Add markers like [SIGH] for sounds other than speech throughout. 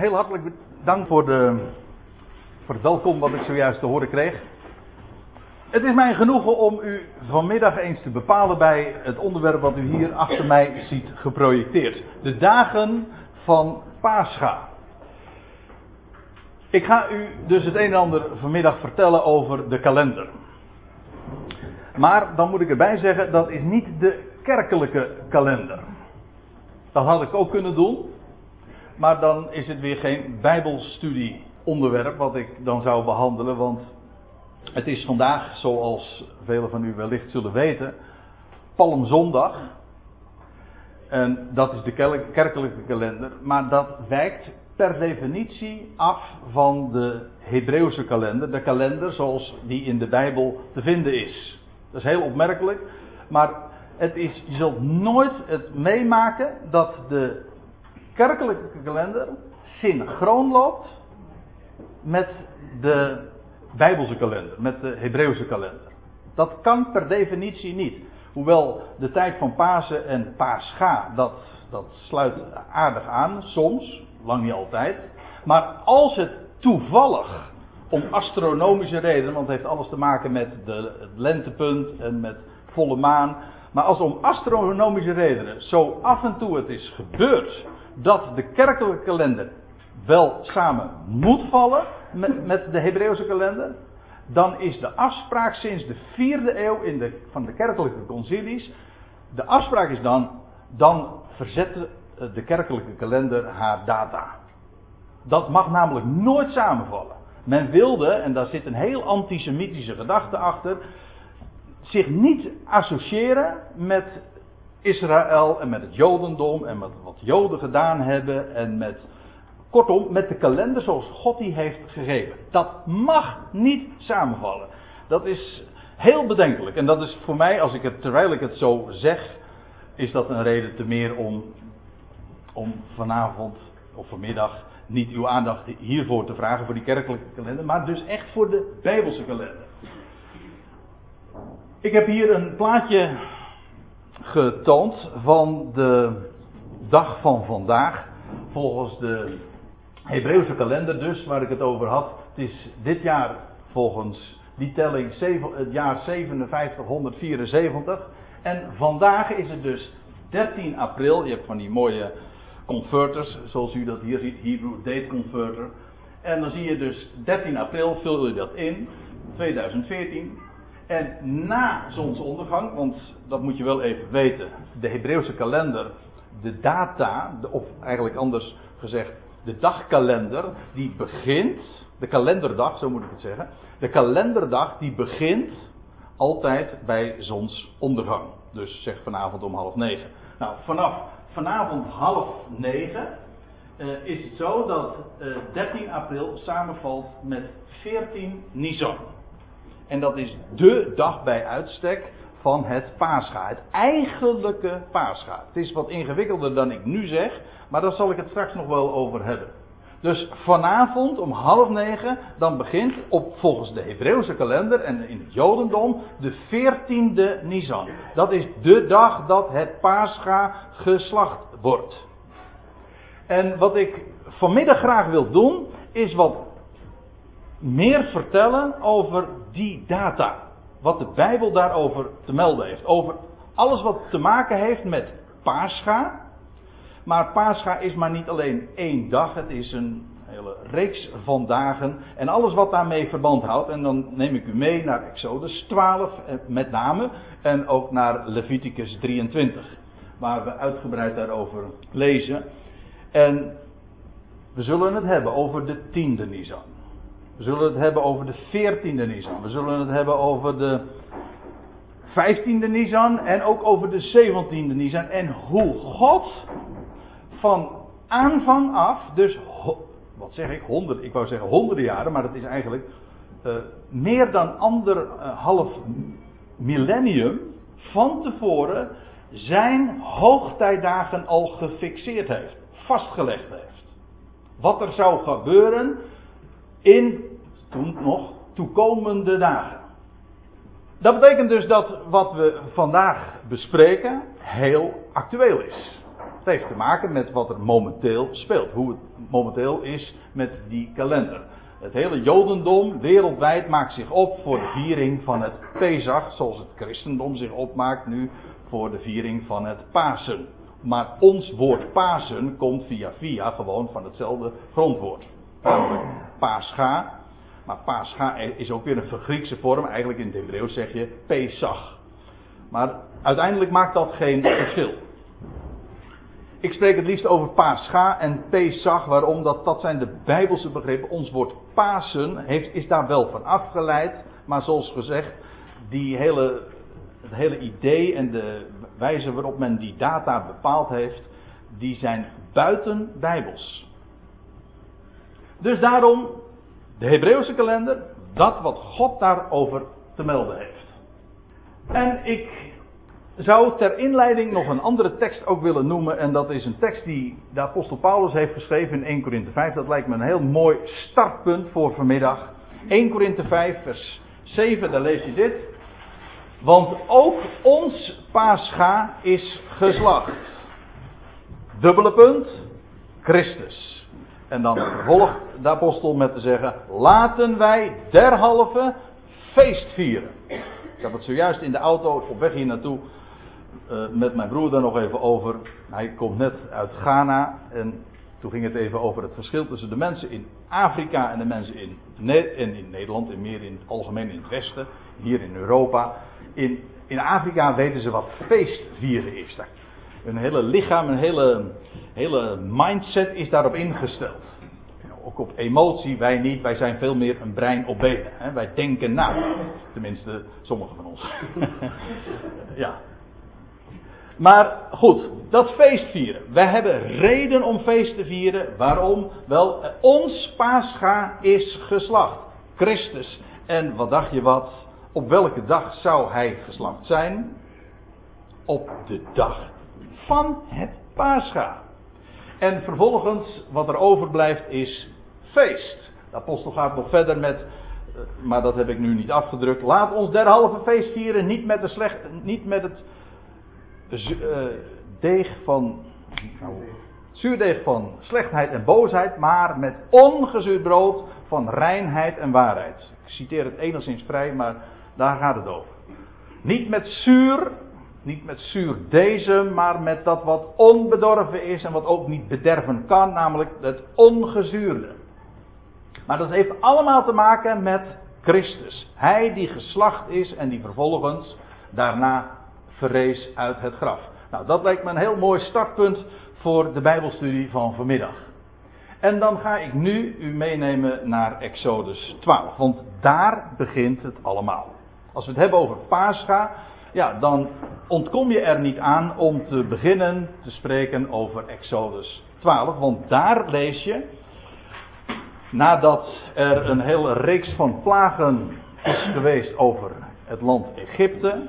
heel hartelijk dank voor, de, voor het welkom wat ik zojuist te horen kreeg. Het is mij genoegen om u vanmiddag eens te bepalen bij het onderwerp wat u hier achter mij ziet geprojecteerd. De dagen van Pascha. Ik ga u dus het een en ander vanmiddag vertellen over de kalender. Maar dan moet ik erbij zeggen, dat is niet de kerkelijke kalender. Dat had ik ook kunnen doen. Maar dan is het weer geen Bijbelstudie onderwerp wat ik dan zou behandelen. Want het is vandaag, zoals velen van u wellicht zullen weten, Palmzondag. En dat is de kerkelijke kalender. Maar dat wijkt per definitie af van de Hebreeuwse kalender. De kalender zoals die in de Bijbel te vinden is. Dat is heel opmerkelijk. Maar het is, je zult nooit het meemaken dat de kerkelijke kalender synchroon loopt met de Bijbelse kalender, met de Hebreeuwse kalender. Dat kan per definitie niet. Hoewel de tijd van Pasen en Pascha, dat, dat sluit aardig aan, soms, lang niet altijd. Maar als het toevallig om astronomische redenen, want het heeft alles te maken met de, het lentepunt en met volle maan. Maar als om astronomische redenen zo af en toe het is gebeurd dat de kerkelijke kalender wel samen moet vallen met, de Hebreeuwse kalender, dan is de afspraak sinds de vierde eeuw in de, van de kerkelijke concilies, de afspraak is dan, dan verzet de kerkelijke kalender haar data. Dat mag namelijk nooit samenvallen. Men wilde, en daar zit een heel antisemitische gedachte achter, zich niet associëren met Israël en met het Jodendom en met wat Joden gedaan hebben en met, kortom, met de kalender zoals God die heeft gegeven. Dat mag niet samenvallen. Dat is heel bedenkelijk. En dat is voor mij, als ik het, terwijl ik het zo zeg, is dat een reden te meer om, om vanavond of vanmiddag niet uw aandacht hiervoor te vragen, voor die kerkelijke kalender, maar dus echt voor de Bijbelse kalender. Ik heb hier een plaatje getoond van de dag van vandaag. Volgens de Hebreeuwse kalender dus, waar ik het over had. Het is dit jaar volgens die telling het jaar 5774. En vandaag is het dus 13 april. Je hebt van die mooie converters, zoals u dat hier ziet, Hebrew Date Converter. En dan zie je dus 13 april, vul je dat in, 2014. En na zonsondergang, want dat moet je wel even weten, de Hebreeuwse kalender, de data, of eigenlijk anders gezegd, de dagkalender, die begint, de kalenderdag, zo moet ik het zeggen, de kalenderdag die begint altijd bij zonsondergang. Dus zeg vanavond om half negen. Nou, vanaf vanavond half negen uh, is het zo dat uh, eh, 13 april samenvalt met 14 Nisan. En dat is de dag bij uitstek van het paascha. Het eigenlijke paascha. Het is wat ingewikkelder dan ik nu zeg, maar daar zal ik het straks nog wel over hebben. Dus vanavond om half negen, dan begint op, volgens de Hebreeuwse kalender en in het Jodendom de 14e Nisan. Dat is de dag dat het Pascha geslacht wordt. En wat ik vanmiddag graag wil doen, is wat meer vertellen over die data. Wat de Bijbel daarover te melden heeft. Over alles wat te maken heeft met Pascha. Maar Pascha is maar niet alleen één dag, het is een hele reeks van dagen. En alles wat daarmee verband houdt. En dan neem ik u mee naar Exodus 12 eh, met name. En ook naar Leviticus 23. Waar we uitgebreid daarover lezen. En we zullen het hebben over de tiende Nisan. We zullen het hebben over de veertiende Nisan. We zullen het hebben over de vijftiende Nisan. En ook over de zeventiende Nisan. En hoe God van aanvang af, dus wat zeg ik, honderd, ik wou zeggen honderden jaren, maar dat is eigenlijk uh, meer dan anderhalf millennium van tevoren zijn hoogtijdagen al gefixeerd heeft, vastgelegd heeft. Wat er zou gebeuren in toen nog toekomende dagen. Dat betekent dus dat wat we vandaag bespreken heel actueel is. Het heeft te maken met wat er momenteel speelt. Hoe het momenteel is met die kalender. Het hele Jodendom wereldwijd maakt zich op voor de viering van het Pesach, zoals het christendom zich opmaakt nu voor de viering van het Pasen. Maar ons woord Pasen komt via via gewoon van hetzelfde grondwoord. Namelijk Pascha. Maar Pascha is ook weer een Griekse vorm. Eigenlijk in het Hebreeuws zeg je Pesach. Maar uiteindelijk maakt dat geen verschil. Ik spreek het liefst over Pascha en Pesach. Waarom? Dat, dat zijn de Bijbelse begrippen. Ons woord Pasen heeft, is daar wel van afgeleid. Maar zoals gezegd, die hele, het hele idee en de wijze waarop men die data bepaald heeft, die zijn buiten Bijbels. Dus daarom de Hebreeuwse kalender, dat wat God daarover te melden heeft. En ik zou ter inleiding nog een andere tekst ook willen noemen. En dat is een tekst die de apostel Paulus heeft geschreven in 1 Korinthe 5. Dat lijkt me een heel mooi startpunt voor vanmiddag. 1 Korinthe 5 vers 7, daar lees je dit. Want ook ons Pascha is geslacht. Dubbele punt, Christus. En dan vervolgt de apostel met te zeggen: laten wij derhalve feest vieren. Ik had het zojuist in de auto op weg hier naartoe uh, met mijn broer daar nog even over. Hij komt net uit Ghana en toen ging het even over het verschil tussen de mensen in Afrika en de mensen in, en in Nederland en meer in het algemeen in het Westen, hier in Europa. In, in Afrika weten ze wat feestvieren is. Een hele lichaam, een hele, hele mindset is daarop ingesteld. Ook op emotie, wij niet. Wij zijn veel meer een brein op benen. Hè? Wij denken na. Tenminste, sommigen van ons. [LAUGHS] ja, maar goed, dat feest vieren. Wij hebben reden om feest te vieren. Waarom? Wel, ons Pascha is geslacht. Christus. En wat dacht je wat? Op welke dag zou hij geslacht zijn? Op de dag van het Pascha. En vervolgens, wat er overblijft, is feest. De apostel gaat nog verder met, eh, maar dat heb ik nu niet afgedrukt. Laat ons derhalve feest vieren, niet met, de slecht, niet met het uh, deeg van. Nou, zuurdeeg van slechtheid en boosheid, maar met ongezuurd brood van reinheid en waarheid. Ik citeer het enigszins vrij, maar daar gaat het over. Niet met zuur, niet met zuur deze, maar met dat wat onbedorven is en wat ook niet bederven kan, namelijk het ongezuurde. Maar dat heeft allemaal te maken met Christus. Hij die geslacht is en die vervolgens daarna verrees uit het graf. Nou, dat lijkt me een heel mooi startpunt voor de Bijbelstudie van vanmiddag. En dan ga ik nu u meenemen naar Exodus 12, want daar begint het allemaal. Als we het hebben over Pascha, ja, dan ontkom je er niet aan om te beginnen te spreken over Exodus 12, want daar lees je, nadat er een hele reeks van plagen is geweest over het land Egypte,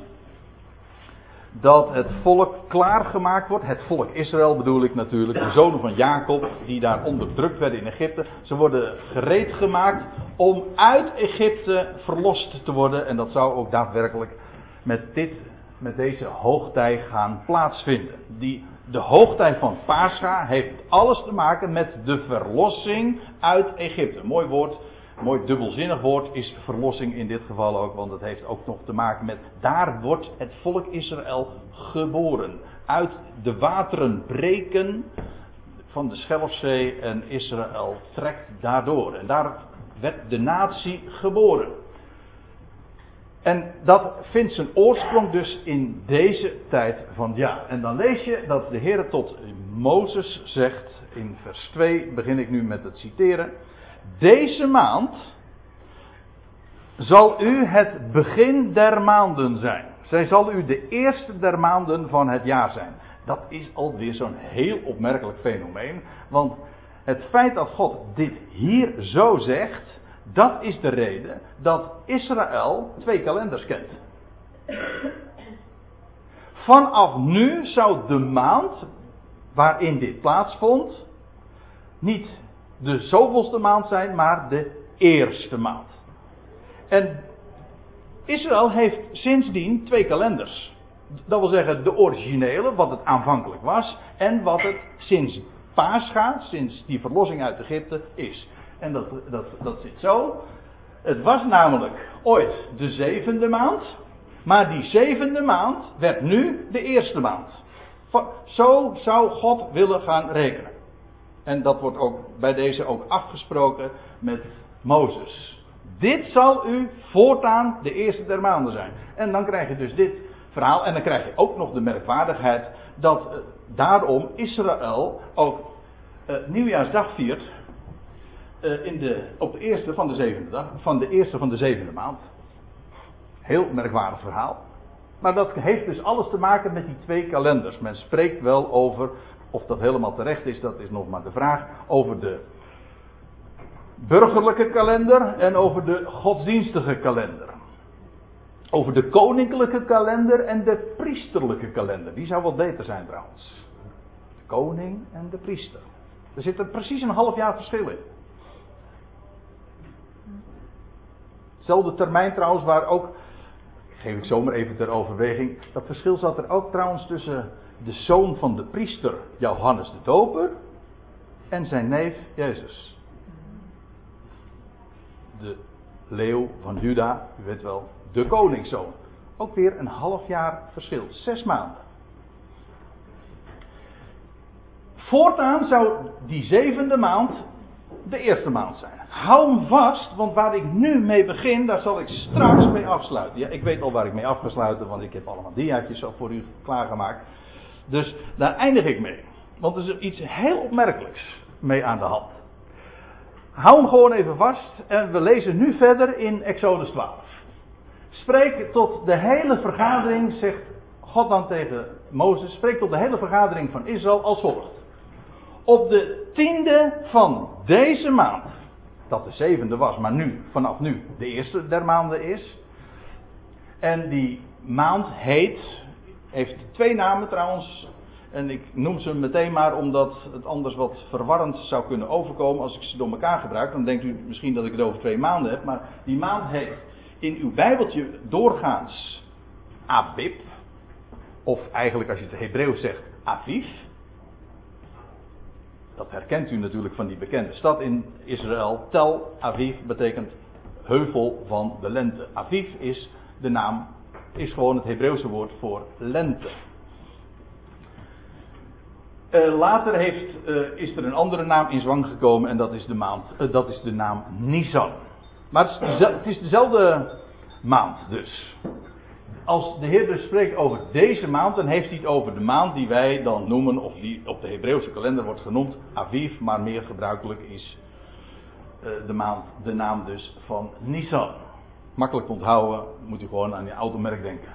dat het volk klaargemaakt wordt. Het volk Israël bedoel ik natuurlijk, de zonen van Jacob, die daar onderdrukt werden in Egypte. Ze worden gereed gemaakt om uit Egypte verlost te worden. En dat zou ook daadwerkelijk met, dit, met deze hoogtij gaan plaatsvinden. Die, de hoogtij van Pascha heeft alles te maken met de verlossing uit Egypte. Mooi woord mooi dubbelzinnig woord is verlossing in dit geval ook, want het heeft ook nog te maken met daar wordt het volk Israël geboren. Uit de wateren breken van de Schelfzee en Israël trekt daardoor. En daar werd de natie geboren. En dat vindt zijn oorsprong dus in deze tijd van jaar. En dan lees je dat de Heer tot Mozes zegt, in vers 2 begin ik nu met het citeren. Deze maand zal u het begin der maanden zijn. Zij zal u de eerste der maanden van het jaar zijn. Dat is alweer zo'n heel opmerkelijk fenomeen. Want het feit dat God dit hier zo zegt, dat is de reden dat Israël twee kalenders kent. Vanaf nu zou de maand waarin dit plaatsvond niet de zoveelste maand zijn, maar de eerste maand. En Israël heeft sindsdien twee kalenders. Dat wil zeggen de originele, wat het aanvankelijk was. En wat het sinds Pascha, sinds die verlossing uit Egypte, is. En dat, dat, dat zit zo. Het was namelijk ooit de zevende maand. Maar die zevende maand werd nu de eerste maand. Zo zou God willen gaan rekenen. En dat wordt ook bij deze ook afgesproken met Mozes. Dit zal u voortaan de eerste der maanden zijn. En dan krijg je dus dit verhaal. En dan krijg je ook nog de merkwaardigheid dat uh, daarom Israël ook uh, nieuwjaarsdag viert. Uh, in de, op de eerste van de zevende dag. Van de eerste van de zevende maand. Heel merkwaardig verhaal. Maar dat heeft dus alles te maken met die twee kalenders. Men spreekt wel over, of dat helemaal terecht is, dat is nog maar de vraag, over de burgerlijke kalender en over de godsdienstige kalender. Over de koninklijke kalender en de priesterlijke kalender. Die zou wel beter zijn trouwens. De koning en de priester. Er zit er precies een half jaar verschil in. Hetzelfde termijn trouwens waar ook, geef ik zomaar even ter overweging, dat verschil zat er ook trouwens tussen de zoon van de priester Johannes de Doper en zijn neef Jezus de leeuw van Juda, u weet wel, de koningszoon. Ook weer een half jaar verschil, zes maanden. Voortaan zou die zevende maand de eerste maand zijn. Hou hem vast, want waar ik nu mee begin, daar zal ik straks mee afsluiten. Ja, ik weet al waar ik mee af ga sluiten, want ik heb allemaal diaatjes al voor u klaargemaakt. Dus daar eindig ik mee. Want er is iets heel opmerkelijks mee aan de hand. Hou hem gewoon even vast en we lezen nu verder in Exodus 12. Spreek tot de hele vergadering, zegt God dan tegen Mozes, spreek tot de hele vergadering van Israël als volgt. Op de tiende van deze maand, dat de zevende was, maar nu, vanaf nu, de eerste der maanden is. En die maand heet, heeft twee namen trouwens, en ik noem ze meteen maar omdat het anders wat verwarrend zou kunnen overkomen als ik ze door elkaar gebruik. Dan denkt u misschien dat ik het over twee maanden heb. Maar die maand heet in uw Bijbeltje doorgaans Abib. Of eigenlijk als je het Hebreeuws zegt Aviv. Dat herkent u natuurlijk van die bekende stad in Israël. Tel Aviv betekent heuvel van de lente. Aviv is de naam, is gewoon het Hebreeuwse woord voor lente. Uh, later heeft, uh, is er een andere naam in zwang gekomen en dat is de, maand, uh, dat is de naam Nisan. Maar het is, dezelfde maand dus. Als de Heer dus spreekt over deze maand, dan heeft hij het over de maand die wij dan noemen, of die op de Hebreeuwse kalender wordt genoemd, Aviv, maar meer gebruikelijk is de, maand, de naam dus van Nisan. Makkelijk te onthouden, moet u gewoon aan je automerk denken.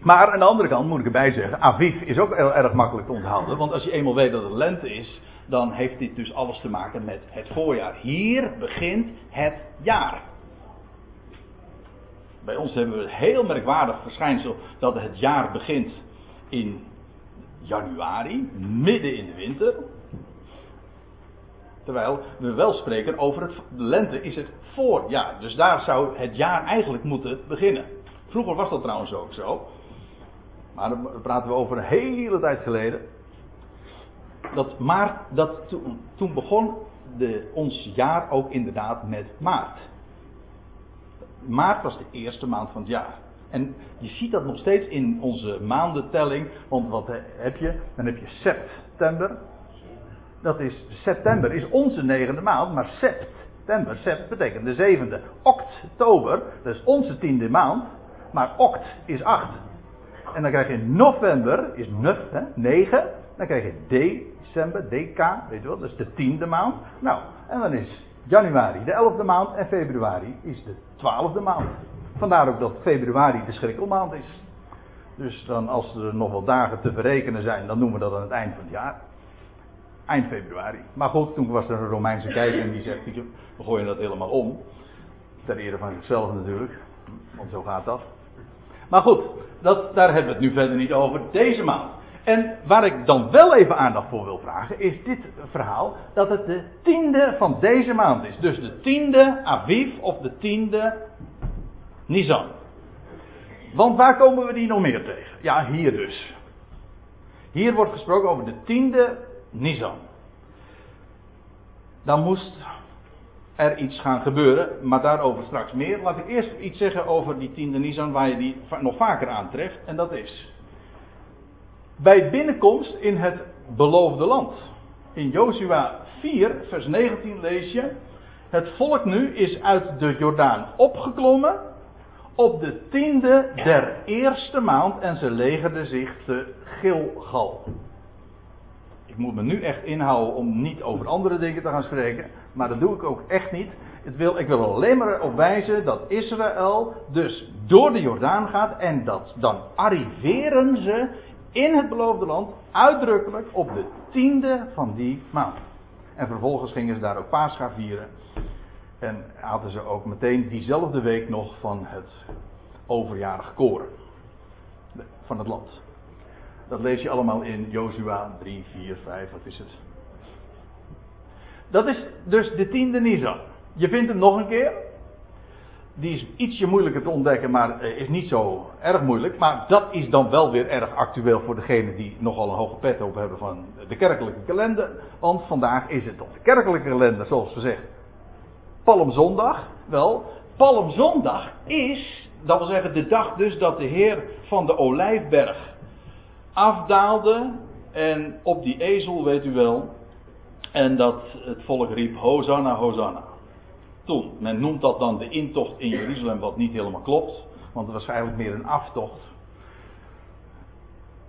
Maar aan de andere kant moet ik erbij zeggen, Aviv is ook heel erg makkelijk te onthouden. Want als je eenmaal weet dat het lente is, dan heeft dit dus alles te maken met het voorjaar. Hier begint het jaar. Bij ons hebben we een heel merkwaardig verschijnsel dat het jaar begint in januari, midden in de winter. Terwijl we wel spreken over het, lente is het voorjaar. Dus daar zou het jaar eigenlijk moeten beginnen. Vroeger was dat trouwens ook zo. Maar dan praten we over een hele tijd geleden. Dat maart, dat toen, begon de, ons jaar ook inderdaad met maart. Maart was de eerste maand van het jaar. En je ziet dat nog steeds in onze maandentelling. Want wat heb je? Dan heb je september. Dat is, september is onze negende maand, maar september, sept betekent de zevende. Oktober, dat is onze tiende maand, maar oct is acht. En dan krijg je november, is nuf, hè, 9. Dan krijg je december, DK, weet je wel, dat is de tiende maand. Nou, en dan is januari de elfde maand en februari is de twaalfde maand. Vandaar ook dat februari de schrikkelmaand is. Dus dan als er nog wat dagen te berekenen zijn, dan noemen we dat aan het eind van het jaar. Eind februari. Maar goed, toen was er een Romeinse keizer en die zegt, we gooien dat helemaal om. Ter ere van zichzelf natuurlijk. Want zo gaat dat. Maar goed, dat, daar hebben we het nu verder niet over deze maand. En waar ik dan wel even aandacht voor wil vragen, is dit verhaal dat het de tiende van deze maand is. Dus de tiende Aviv of de tiende Nisan. Want waar komen we die nog meer tegen? Ja, hier dus. Hier wordt gesproken over de tiende Nisan. Dan moest er iets gaan gebeuren, maar daarover straks meer. Laat ik eerst iets zeggen over die tiende Nisan waar je die nog vaker aantreft. En dat is bij binnenkomst in het beloofde land. In Jozua 4, vers 19 lees je: Het volk nu is uit de Jordaan opgeklommen op de tiende der eerste maand en ze legerden zich te Gilgal. Moet me nu echt inhouden om niet over andere dingen te gaan spreken, maar dat doe ik ook echt niet. Het wil, ik wil alleen maar op wijzen dat Israël dus door de Jordaan gaat en dat dan arriveren ze in het beloofde land uitdrukkelijk op de tiende van die maand. En vervolgens gingen ze daar ook Pascha vieren. En hadden ze ook meteen diezelfde week nog van het overjarige koren van het land. Dat lees je allemaal in Jozua 3, 4, 5, wat is het? Dat is dus de tiende Nisan. Je vindt hem nog een keer die is ietsje moeilijker te ontdekken, maar eh, is niet zo erg moeilijk. Maar dat is dan wel weer erg actueel voor degenen die nogal een hoge pet op hebben van de kerkelijke kalender. Want vandaag is het op de kerkelijke kalender, zoals gezegd, Palmzondag. Wel, Palmzondag is, dat wil zeggen de dag dus dat de Heer van de Olijfberg afdaalde. En op die ezel, weet u wel. En dat het volk riep, Hosanna, Hosanna toen. Men noemt dat dan de intocht in Jeruzalem, wat niet helemaal klopt. Want het was eigenlijk meer een aftocht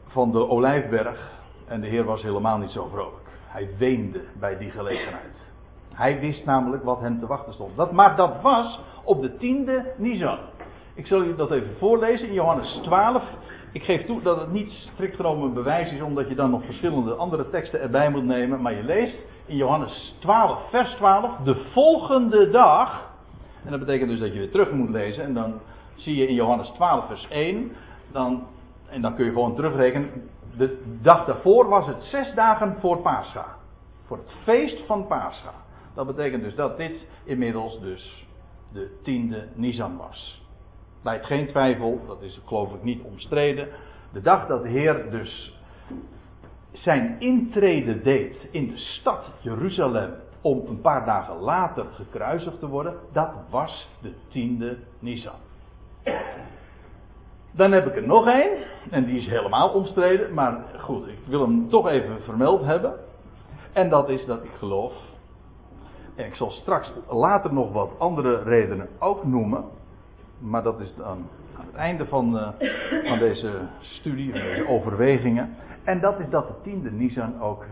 van de Olijfberg. En de Heer was helemaal niet zo vrolijk. Hij weende bij die gelegenheid. Hij wist namelijk wat hem te wachten stond. Dat, maar dat was op de tiende Nisan. Ik zal u dat even voorlezen in Johannes 12. Ik geef toe dat het niet strikt genomen een bewijs is, omdat je dan nog verschillende andere teksten erbij moet nemen. Maar je leest in Johannes 12, vers 12, de volgende dag. En dat betekent dus dat je weer terug moet lezen. En dan zie je in Johannes 12, vers 1. Dan, en dan kun je gewoon terugrekenen. De dag daarvoor was het zes dagen voor Pascha. Voor het feest van Pascha. Dat betekent dus dat dit inmiddels dus de tiende Nisan was. Leidt geen twijfel, dat is geloof ik niet omstreden. De dag dat de Heer dus zijn intrede deed in de stad Jeruzalem om een paar dagen later gekruisigd te worden, dat was de tiende Nisan. Dan heb ik er nog één, en die is helemaal omstreden, maar goed, ik wil hem toch even vermeld hebben. En dat is dat ik geloof, en ik zal straks later nog wat andere redenen ook noemen, maar dat is dan aan het einde van, uh, van deze studie, van deze overwegingen. En dat is dat de tiende Nisan ook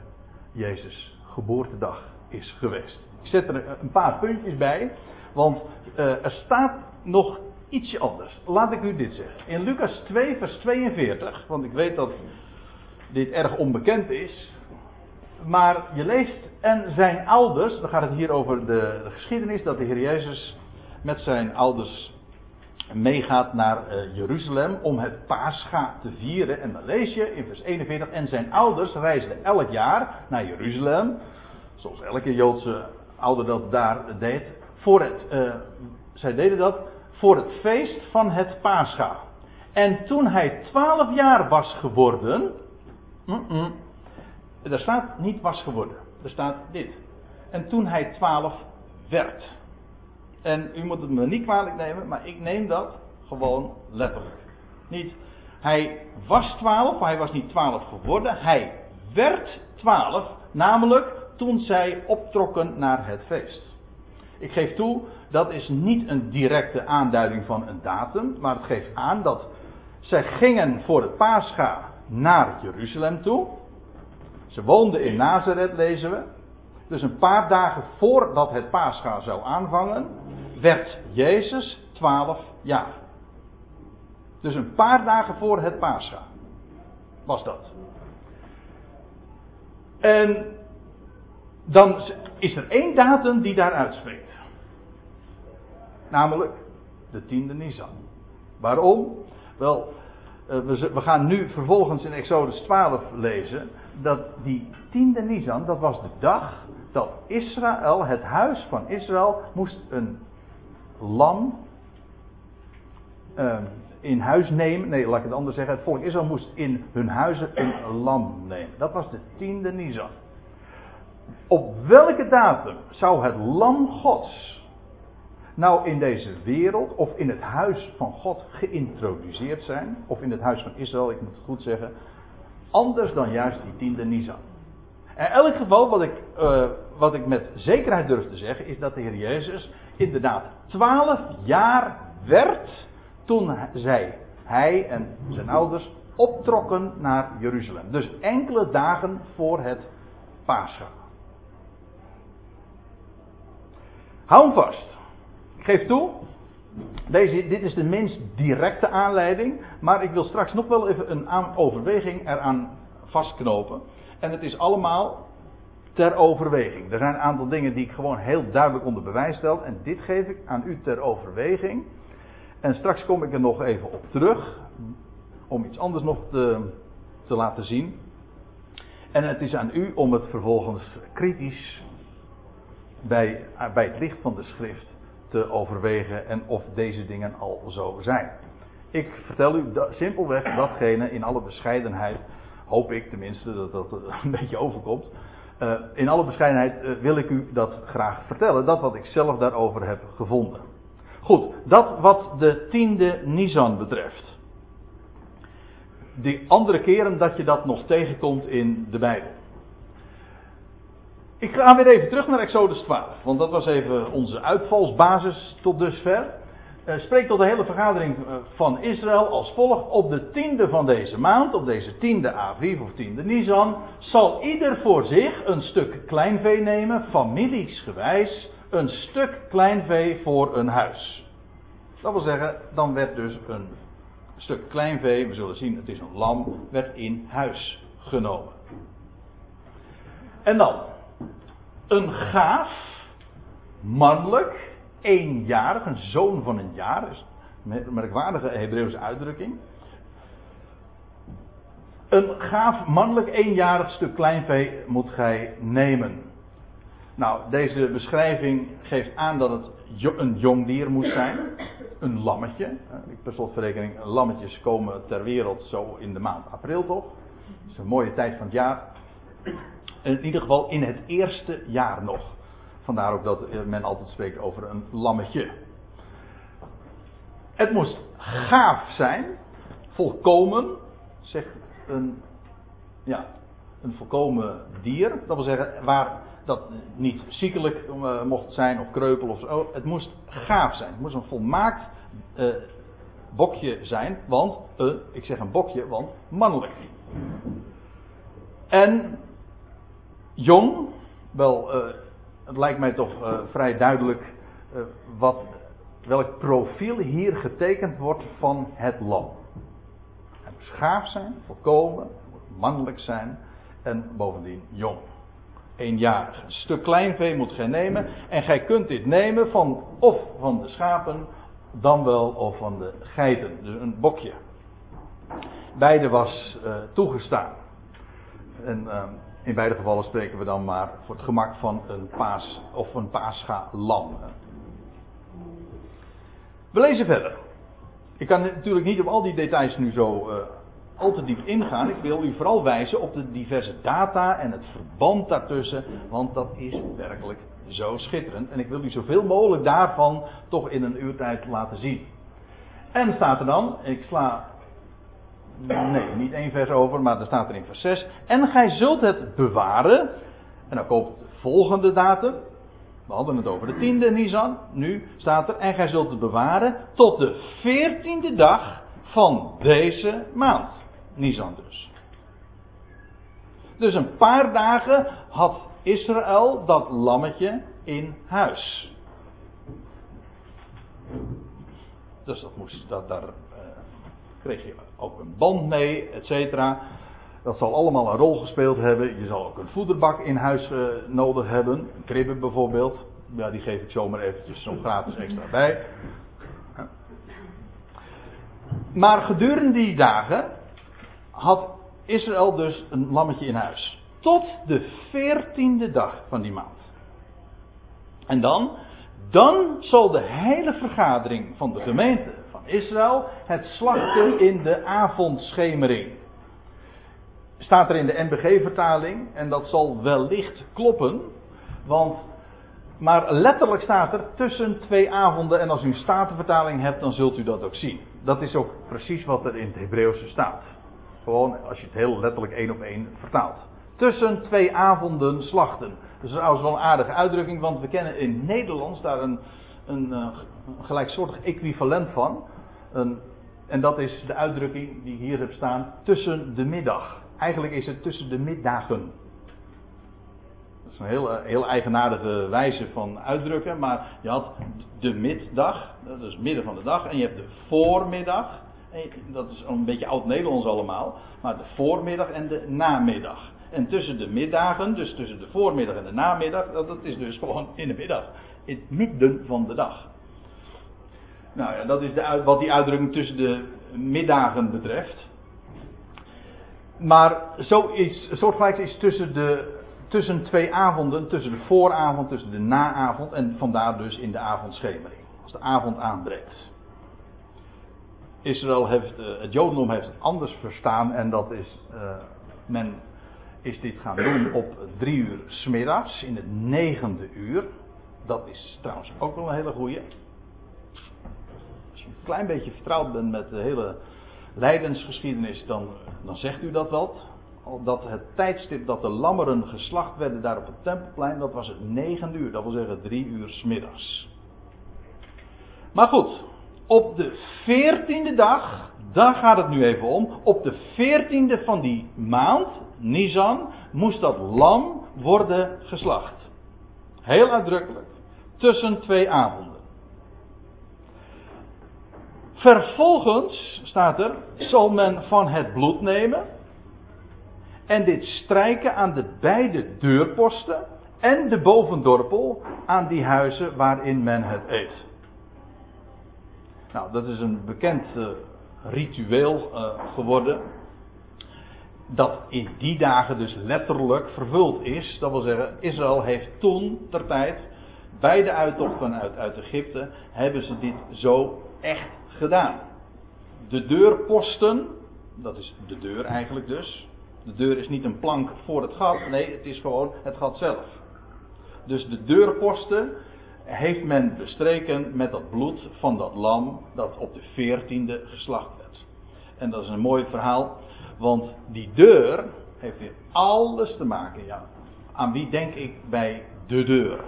Jezus geboortedag is geweest. Ik zet er een paar puntjes bij, want uh, er staat nog ietsje anders. Laat ik u dit zeggen. In Lucas 2, vers 42, want ik weet dat dit erg onbekend is. Maar je leest, en zijn ouders, dan gaat het hier over de, de geschiedenis dat de Heer Jezus met zijn ouders meegaat naar uh, Jeruzalem om het Pascha te vieren. En dan lees je in vers 41. En zijn ouders reisden elk jaar naar Jeruzalem. Zoals elke Joodse ouder dat daar deed. Voor het, uh, zij deden dat voor het feest van het Pascha. En toen hij twaalf jaar was geworden. Mm -mm, er staat niet was geworden. Er staat dit. En toen hij twaalf werd. En u moet het me niet kwalijk nemen, maar ik neem dat gewoon letterlijk. Niet, hij was twaalf, maar hij was niet twaalf geworden. Hij werd twaalf, namelijk toen zij optrokken naar het feest. Ik geef toe, dat is niet een directe aanduiding van een datum, maar het geeft aan dat zij gingen voor het Pascha naar Jeruzalem toe. Ze woonden in Nazareth, lezen we. Dus een paar dagen voordat het Pascha zou aanvangen, werd Jezus 12 jaar. Dus een paar dagen voor het Pascha was dat. En dan is er één datum die daar uitspreekt. Namelijk de tiende Nisan. Waarom? Wel, we, we, gaan nu vervolgens in Exodus 12 lezen. Dat die tiende Nisan, dat was de dag dat Israël, het huis van Israël, moest een lam uh, in huis nemen. Nee, laat ik het anders zeggen. Het volk Israël moest in hun huizen een lam nemen. Dat was de tiende Nisan. Op welke datum zou het lam Gods nou in deze wereld of in het huis van God geïntroduceerd zijn, of in het huis van Israël, ik moet het goed zeggen, anders dan juist die tiende Nisan. In elk geval, wat ik, uh, wat ik met zekerheid durf te zeggen, is dat de Heer Jezus inderdaad twaalf jaar werd toen zij, hij en zijn ouders optrokken naar Jeruzalem. Dus enkele dagen voor het Pascha. Hou hem vast geef toe, deze, dit is de minst directe aanleiding, maar ik wil straks nog wel even een overweging eraan vastknopen. En het is allemaal ter overweging. Er zijn een aantal dingen die ik gewoon heel duidelijk onder bewijs stel. En dit geef ik aan u ter overweging. En straks kom ik er nog even op terug. Om iets anders nog te, te laten zien. En het is aan u om het vervolgens kritisch bij, bij het licht van de schrift te overwegen en of deze dingen al zo zijn. Ik vertel u simpelweg datgene in alle bescheidenheid, hoop ik tenminste dat dat een [LAUGHS] beetje overkomt. Uh, in alle bescheidenheid uh, wil ik u dat graag vertellen, dat wat ik zelf daarover heb gevonden. Goed, dat wat de tiende Nisan betreft. Die andere keren dat je dat nog tegenkomt in de Bijbel. Ik ga weer even terug naar Exodus 12, want dat was even onze uitvalsbasis tot dusver. Uh, spreek tot de hele vergadering eh, van Israël als volgt. Op de tiende van deze maand, op deze tiende Aviv of tiende Nisan, zal ieder voor zich een stuk kleinvee nemen, familiesgewijs, een stuk kleinvee voor een huis. Dat wil zeggen, dan werd dus een stuk kleinvee, we zullen zien, het is een lam, werd in huis genomen. En dan, een gaaf, mannelijk, eenjarig, een zoon van een jaar, is een merkwaardige Hebreeuwse uitdrukking. Een gaaf, mannelijk, eenjarig stuk kleinvee moet gij nemen. Nou, deze beschrijving geeft aan dat het een jong dier moet zijn. Een lammetje. Per slotverrekening, lammetjes komen ter wereld zo in de maand april toch? Dat is een mooie tijd van het jaar in ieder geval in het eerste jaar nog. Vandaar ook dat men altijd spreekt over een lammetje. Het moest gaaf zijn, volkomen, zegt een, ja, een volkomen dier. Dat wil zeggen, waar dat niet ziekelijk uh, mocht zijn of kreupel of zo. Het moest gaaf zijn. Het moest een volmaakt uh, bokje zijn, want, ik zeg een bokje, want mannelijk. En jong, wel, uh, het lijkt mij toch uh, vrij duidelijk uh, wat, welk profiel hier getekend wordt van het lam. Hij moet gaaf zijn, volkomen, mannelijk zijn en bovendien jong. Eenjarig. Een stuk kleinvee moet gij nemen en gij kunt dit nemen van of van de schapen, dan wel of van de geiten. Dus een bokje. Beide was toegestaan. En ehm, in beide gevallen spreken we dan maar voor het gemak van een paas of een paascha lam. We lezen verder. Ik kan natuurlijk niet op al die details nu zo uh, al te diep ingaan. Ik wil u vooral wijzen op de diverse data en het verband daartussen, want dat is werkelijk zo schitterend. En ik wil u zoveel mogelijk daarvan toch in een uurtijd laten zien. En staat er dan, ik sla Nee, niet één vers over, maar er staat er in vers 6. En gij zult het bewaren. En dan komt de volgende datum. We hadden het over de tiende Nisan. Nu staat er. En gij zult het bewaren tot de veertiende dag van deze maand. Nisan dus. Dus een paar dagen had Israël dat lammetje in huis. Dus dat moest, dat, daar kreeg je ook een band mee, et cetera. Dat zal allemaal een rol gespeeld hebben. Je zal ook een voederbak in huis uh, nodig hebben. Een kribbe bijvoorbeeld. Ja, die geef ik zomaar eventjes zo gratis extra bij. Maar gedurende die dagen had Israël dus een lammetje in huis. Tot de veertiende dag van die maand. En dan, dan zal de hele vergadering van de gemeente Israël het slachten in de avondschemering. Staat er in de NBG-vertaling, en dat zal wellicht kloppen, want, maar letterlijk staat er tussen twee avonden, en als u een statenvertaling hebt, dan zult u dat ook zien. Dat is ook precies wat er in het Hebreeuwse staat. Gewoon als je het heel letterlijk één op één vertaalt. Tussen twee avonden slachten. Dat is wel een aardige uitdrukking, want we kennen in Nederlands daar een, een, eh, een gelijksoortig equivalent van. En dat is de uitdrukking die hier heb staan, tussen de middag. Eigenlijk is het tussen de middagen. Dat is een heel, eh, heel eigenaardige wijze van uitdrukken, maar je had de middag, dat is midden van de dag, en je hebt de voormiddag. Dat is een beetje oud-Nederlands allemaal, maar de voormiddag en de namiddag. En tussen de middagen, dus tussen de voormiddag en de namiddag, dat is dus [LAUGHS] gewoon in de middag. In het midden van de dag. Nou ja, dat is de, wat die uitdrukking tussen de middagen betreft. Maar zoiets, soortgelijks is tussen, de, tussen twee avonden, tussen de vooravond, tussen de naavond en vandaar dus in de avondschemering. Als de avond aanbreekt. Israël heeft, uh, het Jodendom heeft het anders verstaan en dat is, uh, men is dit gaan doen op drie uur smiddags, in het negende uur. Dat is trouwens ook wel een hele goeie. Een klein beetje vertrouwd bent met de hele lijdensgeschiedenis, dan, dan zegt u dat wel. Dat het tijdstip dat de lammeren geslacht werden daar op het tempelplein, dat was het negende uur. Dat wil zeggen drie uur smiddags. Maar goed, op de veertiende dag, daar gaat het nu even om. Op de veertiende van die maand, Nisan, moest dat lam worden geslacht. Heel uitdrukkelijk. Tussen twee avonden. Vervolgens, staat er, zal men van het bloed nemen en dit strijken aan de beide deurposten en de bovendorpel aan die huizen waarin men het eet. Nou, dat is een bekend uh, ritueel uh, geworden. Dat in die dagen dus letterlijk vervuld is. Dat wil zeggen, Israël heeft toen ter tijd, bij de uittocht vanuit uit Egypte, hebben ze dit zo echt gedaan. De deurposten, dat is de deur eigenlijk dus. De deur is niet een plank voor het gat, nee, het is gewoon het gat zelf. Dus de deurposten heeft men bestreken met dat bloed van dat lam dat op de veertiende geslacht werd. En dat is een mooi verhaal, want die deur heeft weer alles te maken. Ja. Aan wie denk ik bij de deur?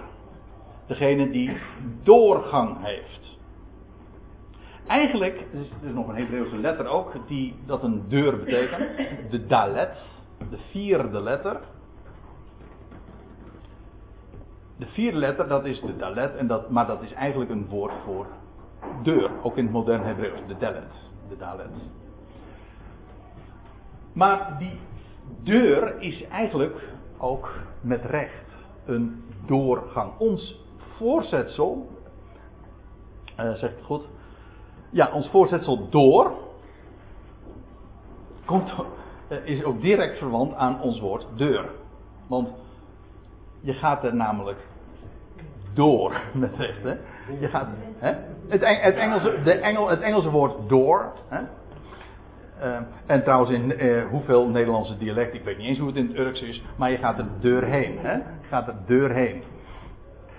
Degene die doorgang heeft. Eigenlijk, er is, er nog een Hebreeuwse letter ook, die dat een deur betekent. De dalet, de vierde letter. De vierde letter, dat is de dalet, en dat, maar dat is eigenlijk een woord voor deur. Ook in het modern Hebreeuws, de dalet. De dalet. Maar die deur is eigenlijk ook met recht een doorgang. Ons voorzetsel, uh, zegt het goed, ja, ons voorzetsel door, komt, uh, is ook direct verwant aan ons woord deur. Want je gaat er namelijk door [LAUGHS] met recht. Hè? Je gaat, hè? Het, het, Engelse, de Engel, het Engelse woord door. Hè? Uh, en trouwens, in uh, hoeveel Nederlandse dialecten, ik weet niet eens hoe het in het Urks is, maar je gaat er deur heen. Hè? Je gaat er deur heen.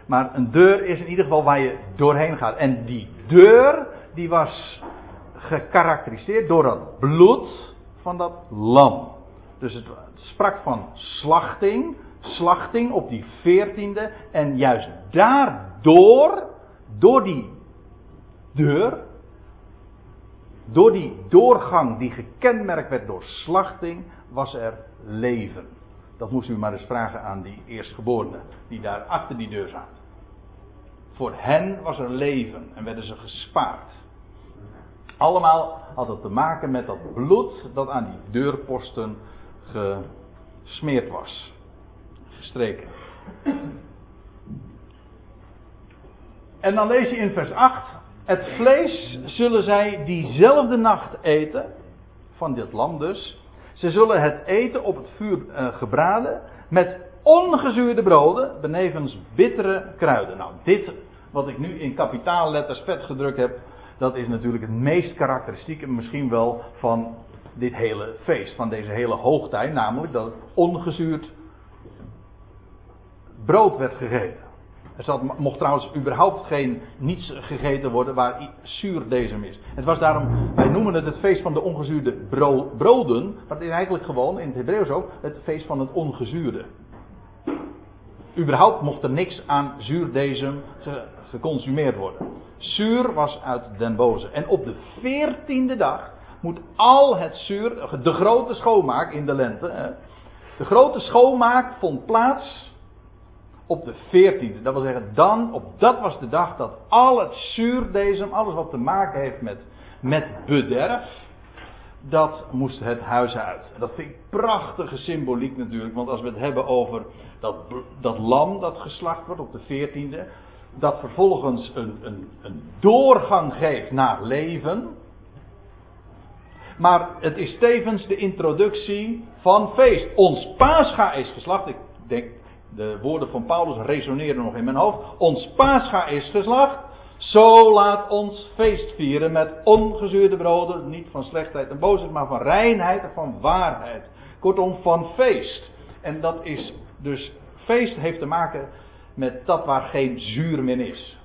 Maar een deur is in ieder geval waar je doorheen gaat. En die deur, die was gekarakteriseerd door dat bloed van dat lam. Dus het, het sprak van slachting, slachting op die veertiende. En juist daardoor, door die deur, door die doorgang die gekenmerkt werd door slachting, was er leven. Dat moest u maar eens vragen aan die eerstgeborenen die daar achter die deur zaten. Voor hen was er leven en werden ze gespaard. Allemaal had het te maken met dat bloed dat aan die deurposten gesmeerd was gestreken. En dan lees je in vers 8 Het vlees zullen zij diezelfde nacht eten, van dit lam dus. Ze zullen het eten op het vuur uh, gebraden, met ongezuurde broden, benevens bittere kruiden. Nou, dit wat ik nu in kapitaalletters vet gedrukt heb, dat is natuurlijk het meest karakteristieke misschien wel van dit hele feest, van deze hele hoogtij, namelijk dat het ongezuurd brood werd gegeten. Er zat, mocht trouwens überhaupt geen niets gegeten worden waar zuurdesem is. Het was daarom, wij noemen het het feest van de ongezuurde broden, maar het is eigenlijk gewoon, in het Hebreeuws ook, het feest van het ongezuurde. Überhaupt mocht er niks aan zuurdesem geconsumeerd worden. Zuur was uit den boze. En op de veertiende dag moet al het zuur, de grote schoonmaak in de lente, hè, de grote schoonmaak vond plaats op de veertiende. Dat wil zeggen, dan, op dat was de dag dat al het zuurdesem, alles wat te maken heeft met, met bederf, dat moest het huis uit. Dat vind ik prachtige symboliek natuurlijk, want als we het hebben over dat, dat lam dat geslacht wordt op de veertiende, dat vervolgens een, een, een doorgang geeft naar leven. Maar het is tevens de introductie van feest. Ons Pascha is geslacht. Ik denk, de woorden van Paulus resoneren nog in mijn hoofd. Ons Pascha is geslacht. Zo laat ons feest vieren met ongezuurde broden. Niet van slechtheid en boosheid, maar van reinheid en van waarheid. Kortom, van feest. En dat is dus, feest heeft te maken met dat waar geen zuur meer is.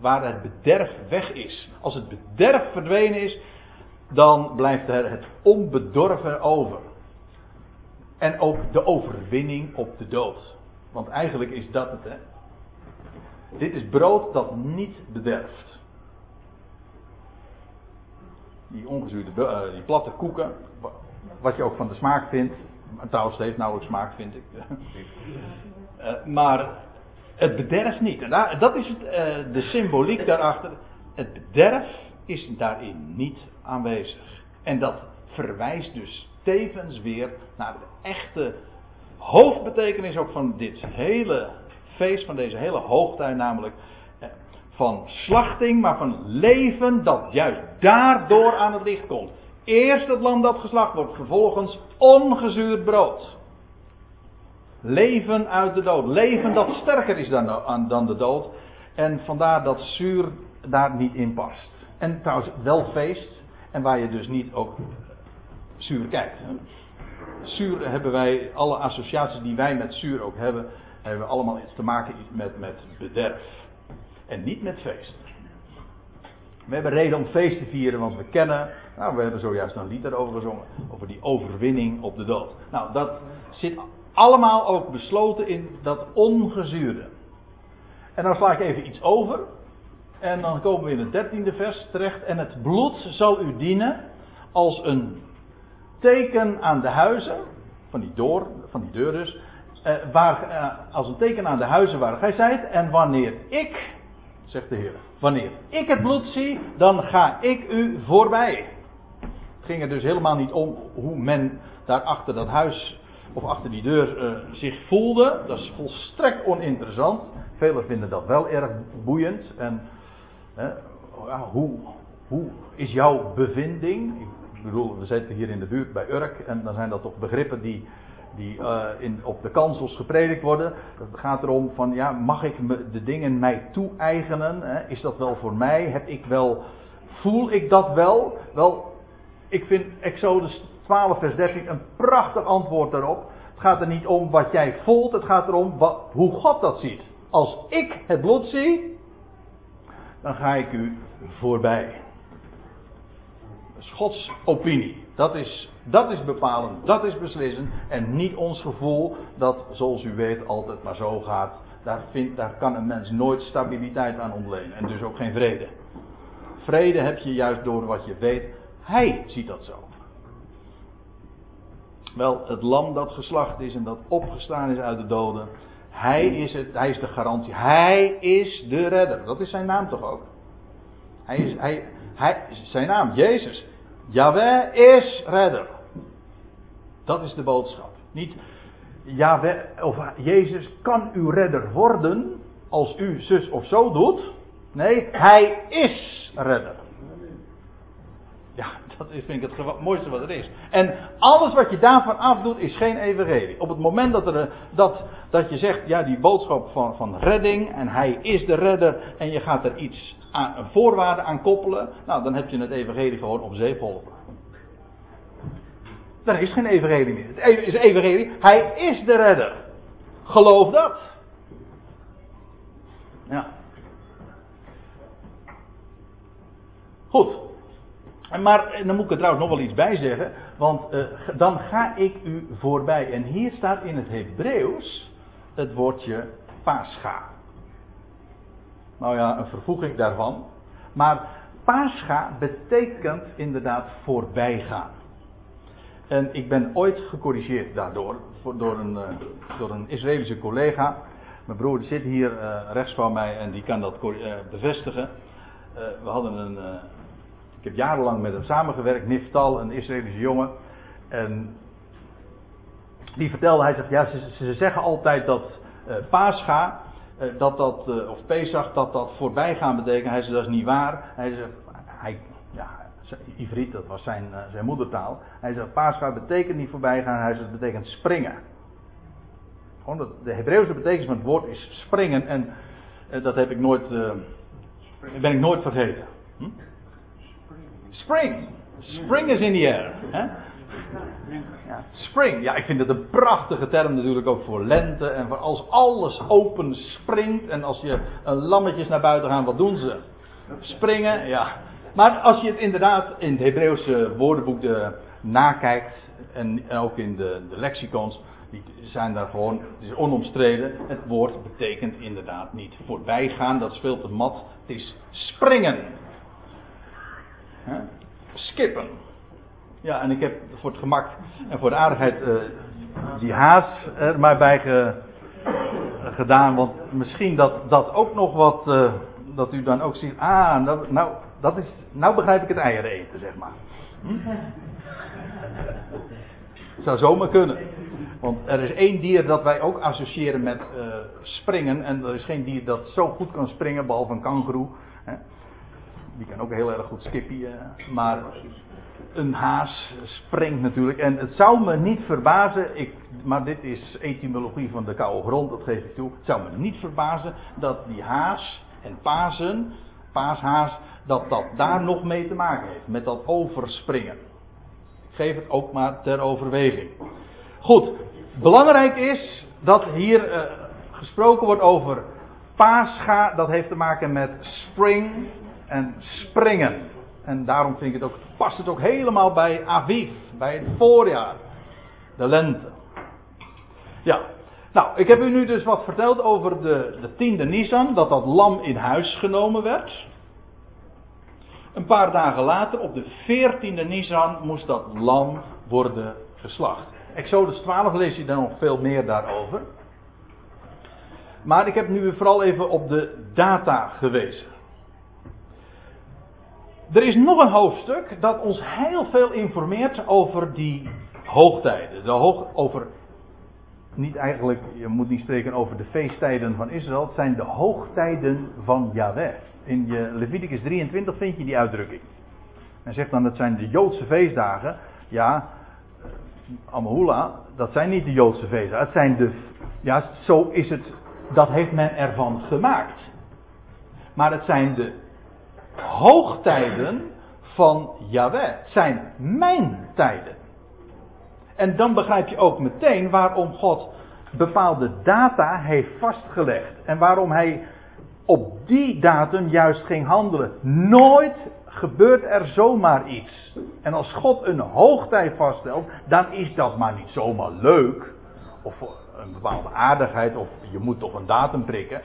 Waar het bederf weg is. Als het bederf verdwenen is, dan blijft er het onbedorven over. En ook de overwinning op de dood. Want eigenlijk is dat het, hè. Dit is brood dat niet bederft. Die ongezuurde, uh, die platte koeken, wat je ook van de smaak vindt. Trouwens, het heeft nauwelijks smaak, vind ik. [LAUGHS] Uh, maar het bederft niet. En dat is het, uh, de symboliek daarachter. Het bederf is daarin niet aanwezig. En dat verwijst dus tevens weer naar de echte hoofdbetekenis ook van dit hele feest, van deze hele hoogtij, namelijk eh, van slachting, maar van leven dat juist daardoor aan het licht komt. Eerst het lam dat geslacht wordt, vervolgens ongezuurd brood. Leven uit de dood. Leven dat sterker is dan, dan de dood. En vandaar dat zuur daar niet in past. En trouwens wel feest. En waar je dus niet ook zuur kijkt. Zuur hebben wij, alle associaties die wij met zuur ook hebben, hebben allemaal iets te maken met, met bederf. En niet met feest. We hebben reden om feest te vieren, want we kennen, nou we hebben zojuist een lied daarover gezongen, over die overwinning op de dood. Nou, dat zit allemaal ook besloten in dat ongezuurde. En dan sla ik even iets over. En dan komen we in het dertiende vers terecht. En het bloed zal u dienen als een teken aan de huizen. Van die, door, van deur dus. Eh, waar, eh, als een teken aan de huizen waar gij zijt. En wanneer ik, zegt de Heer. Wanneer ik het bloed zie, dan ga ik u voorbij. Het ging er dus helemaal niet om hoe men daar achter dat huis of achter die deur uh, zich voelde. Dat is volstrekt oninteressant. Velen vinden dat wel erg boeiend. En ja, hoe, hoe is jouw bevinding? Ik bedoel, we zitten hier in de buurt bij Urk en dan zijn dat toch begrippen die, die uh, in, op de kansels gepredikt worden. Het gaat erom van, ja, mag ik me de dingen mij toe-eigenen? Is dat wel voor mij? Heb ik wel, voel ik dat wel? Wel, ik vind Exodus 12 vers 13 een prachtig antwoord daarop. Het gaat er niet om wat jij voelt, het gaat erom wat, hoe God dat ziet. Als ik het bloed zie, dan ga ik u voorbij. Dat is Gods opinie. Dat is, dat is bepalend, dat is beslissend. En niet ons gevoel dat, zoals u weet, altijd maar zo gaat. Daar, vindt, daar kan een mens nooit stabiliteit aan ontlenen. En dus ook geen vrede. Vrede heb je juist door wat je weet. Hij ziet dat zo. Wel, het lam dat geslacht is en dat opgestaan is uit de doden. Hij is, het, hij is de garantie. Hij is de redder. Dat is zijn naam toch ook? Hij is, hij, hij, zijn naam, Jezus. Yahweh is redder. Dat is de boodschap. Niet Yahweh of Jezus kan uw redder worden als u zus of zo doet. Nee, hij is redder. Dat vind ik het mooiste wat er is. En alles wat je daarvan afdoet is geen evangelie. Op het moment dat, er, dat, dat je zegt, ja, die boodschap van, van redding en hij is de redder en je gaat er iets aan, een voorwaarde aan koppelen, nou dan heb je het evangelie gewoon op zeep geholpen. Er is geen evangelie meer. Het is evangelie, hij is de redder. Geloof dat. Ja. Goed. Maar dan moet ik er trouwens nog wel iets bij zeggen. Want uh, dan ga ik u voorbij. En hier staat in het Hebreeuws het woordje pascha. Nou ja, een vervoeging daarvan. Maar pascha betekent inderdaad voorbijgaan. En ik ben ooit gecorrigeerd daardoor. Door een, uh, door een Israëlische collega. Mijn broer zit hier rechts van mij en die kan dat bevestigen. we hadden een heb jarenlang met hem samengewerkt, Niftal, een Israëlische jongen. En die vertelde, hij zegt, ja, ze, ze zeggen altijd dat uh, Pascha, uh, dat dat, uh, of Pesach, dat dat voorbijgaan betekent. Hij zegt, dat is niet waar. Hij zegt, hij, ja, Ivriet, dat was zijn, zijn moedertaal. Hij zegt, Pascha betekent niet voorbijgaan, hij zegt, het betekent springen. Gewoon dat, de Hebreeuwse betekenis van het woord is springen en dat heb ik nooit, ben ik nooit vergeten. Hm? Spring. Spring is in the air. Hè? Ja, spring. Ja, ik vind het een prachtige term natuurlijk ook voor lente. En voor als alles open springt. En als je een lammetjes naar buiten gaan, wat doen ze? Springen, ja. Maar als je het inderdaad in het Hebreeuwse woordenboek de, nakijkt. En ook in de, de lexicons. Die zijn daar gewoon, het is onomstreden. Het woord betekent inderdaad niet voorbijgaan, dat speelt de mat. Het is springen. Skippen. Ja, en ik heb voor het gemak en voor de aardigheid uh, die haas er maar bij ge, gedaan. Want misschien dat dat ook nog wat. Uh, dat u dan ook ziet. Ah, nou, nou, dat is, nou begrijp ik het eieren eten, zeg maar. Hm? [LAUGHS] Zou zomaar kunnen. Want er is één dier dat wij ook associëren met uh, springen. En er is geen dier dat zo goed kan springen, behalve een kangoeroe. Die kan ook heel erg goed skippy. maar een haas springt natuurlijk. En het zou me niet verbazen, ik, maar dit is etymologie van de koude grond, dat geef ik toe. Het zou me niet verbazen dat die haas en pasen, paashaas, dat dat daar nog mee te maken heeft. Met dat overspringen. Ik geef het ook maar ter overweging. Goed, belangrijk is dat hier uh, gesproken wordt over paascha. Dat heeft te maken met spring, en springen. En daarom vind ik het ook, past het ook helemaal bij Aviv, bij het voorjaar, de lente. Ja, nou, ik heb u nu dus wat verteld over de, de tiende Nisan, dat dat lam in huis genomen werd. Een paar dagen later, op de veertiende Nisan, moest dat lam worden geslacht. Exodus 12 lees je dan nog veel meer daarover. Maar ik heb nu vooral even op de data gewezen. Er is nog een hoofdstuk dat ons heel veel informeert over die hoogtijden. De hoog, over, niet eigenlijk, je moet niet spreken over de feesttijden van Israël. Het zijn de hoogtijden van Yahweh. In je Leviticus 23 vind je die uitdrukking. En zegt dan, dat zijn de Joodse feestdagen. Ja, Amahula, dat zijn niet de Joodse feestdagen. Het zijn de, ja, zo is het, dat heeft men ervan gemaakt. Maar het zijn de hoogtijden van Yahweh. zijn mijn tijden. En dan begrijp je ook meteen waarom God bepaalde data heeft vastgelegd. En waarom hij op die datum juist ging handelen. Nooit gebeurt er zomaar iets. En als God een hoogtijd vaststelt, dan is dat maar niet zomaar leuk. Of een bepaalde aardigheid, of je moet toch een datum prikken.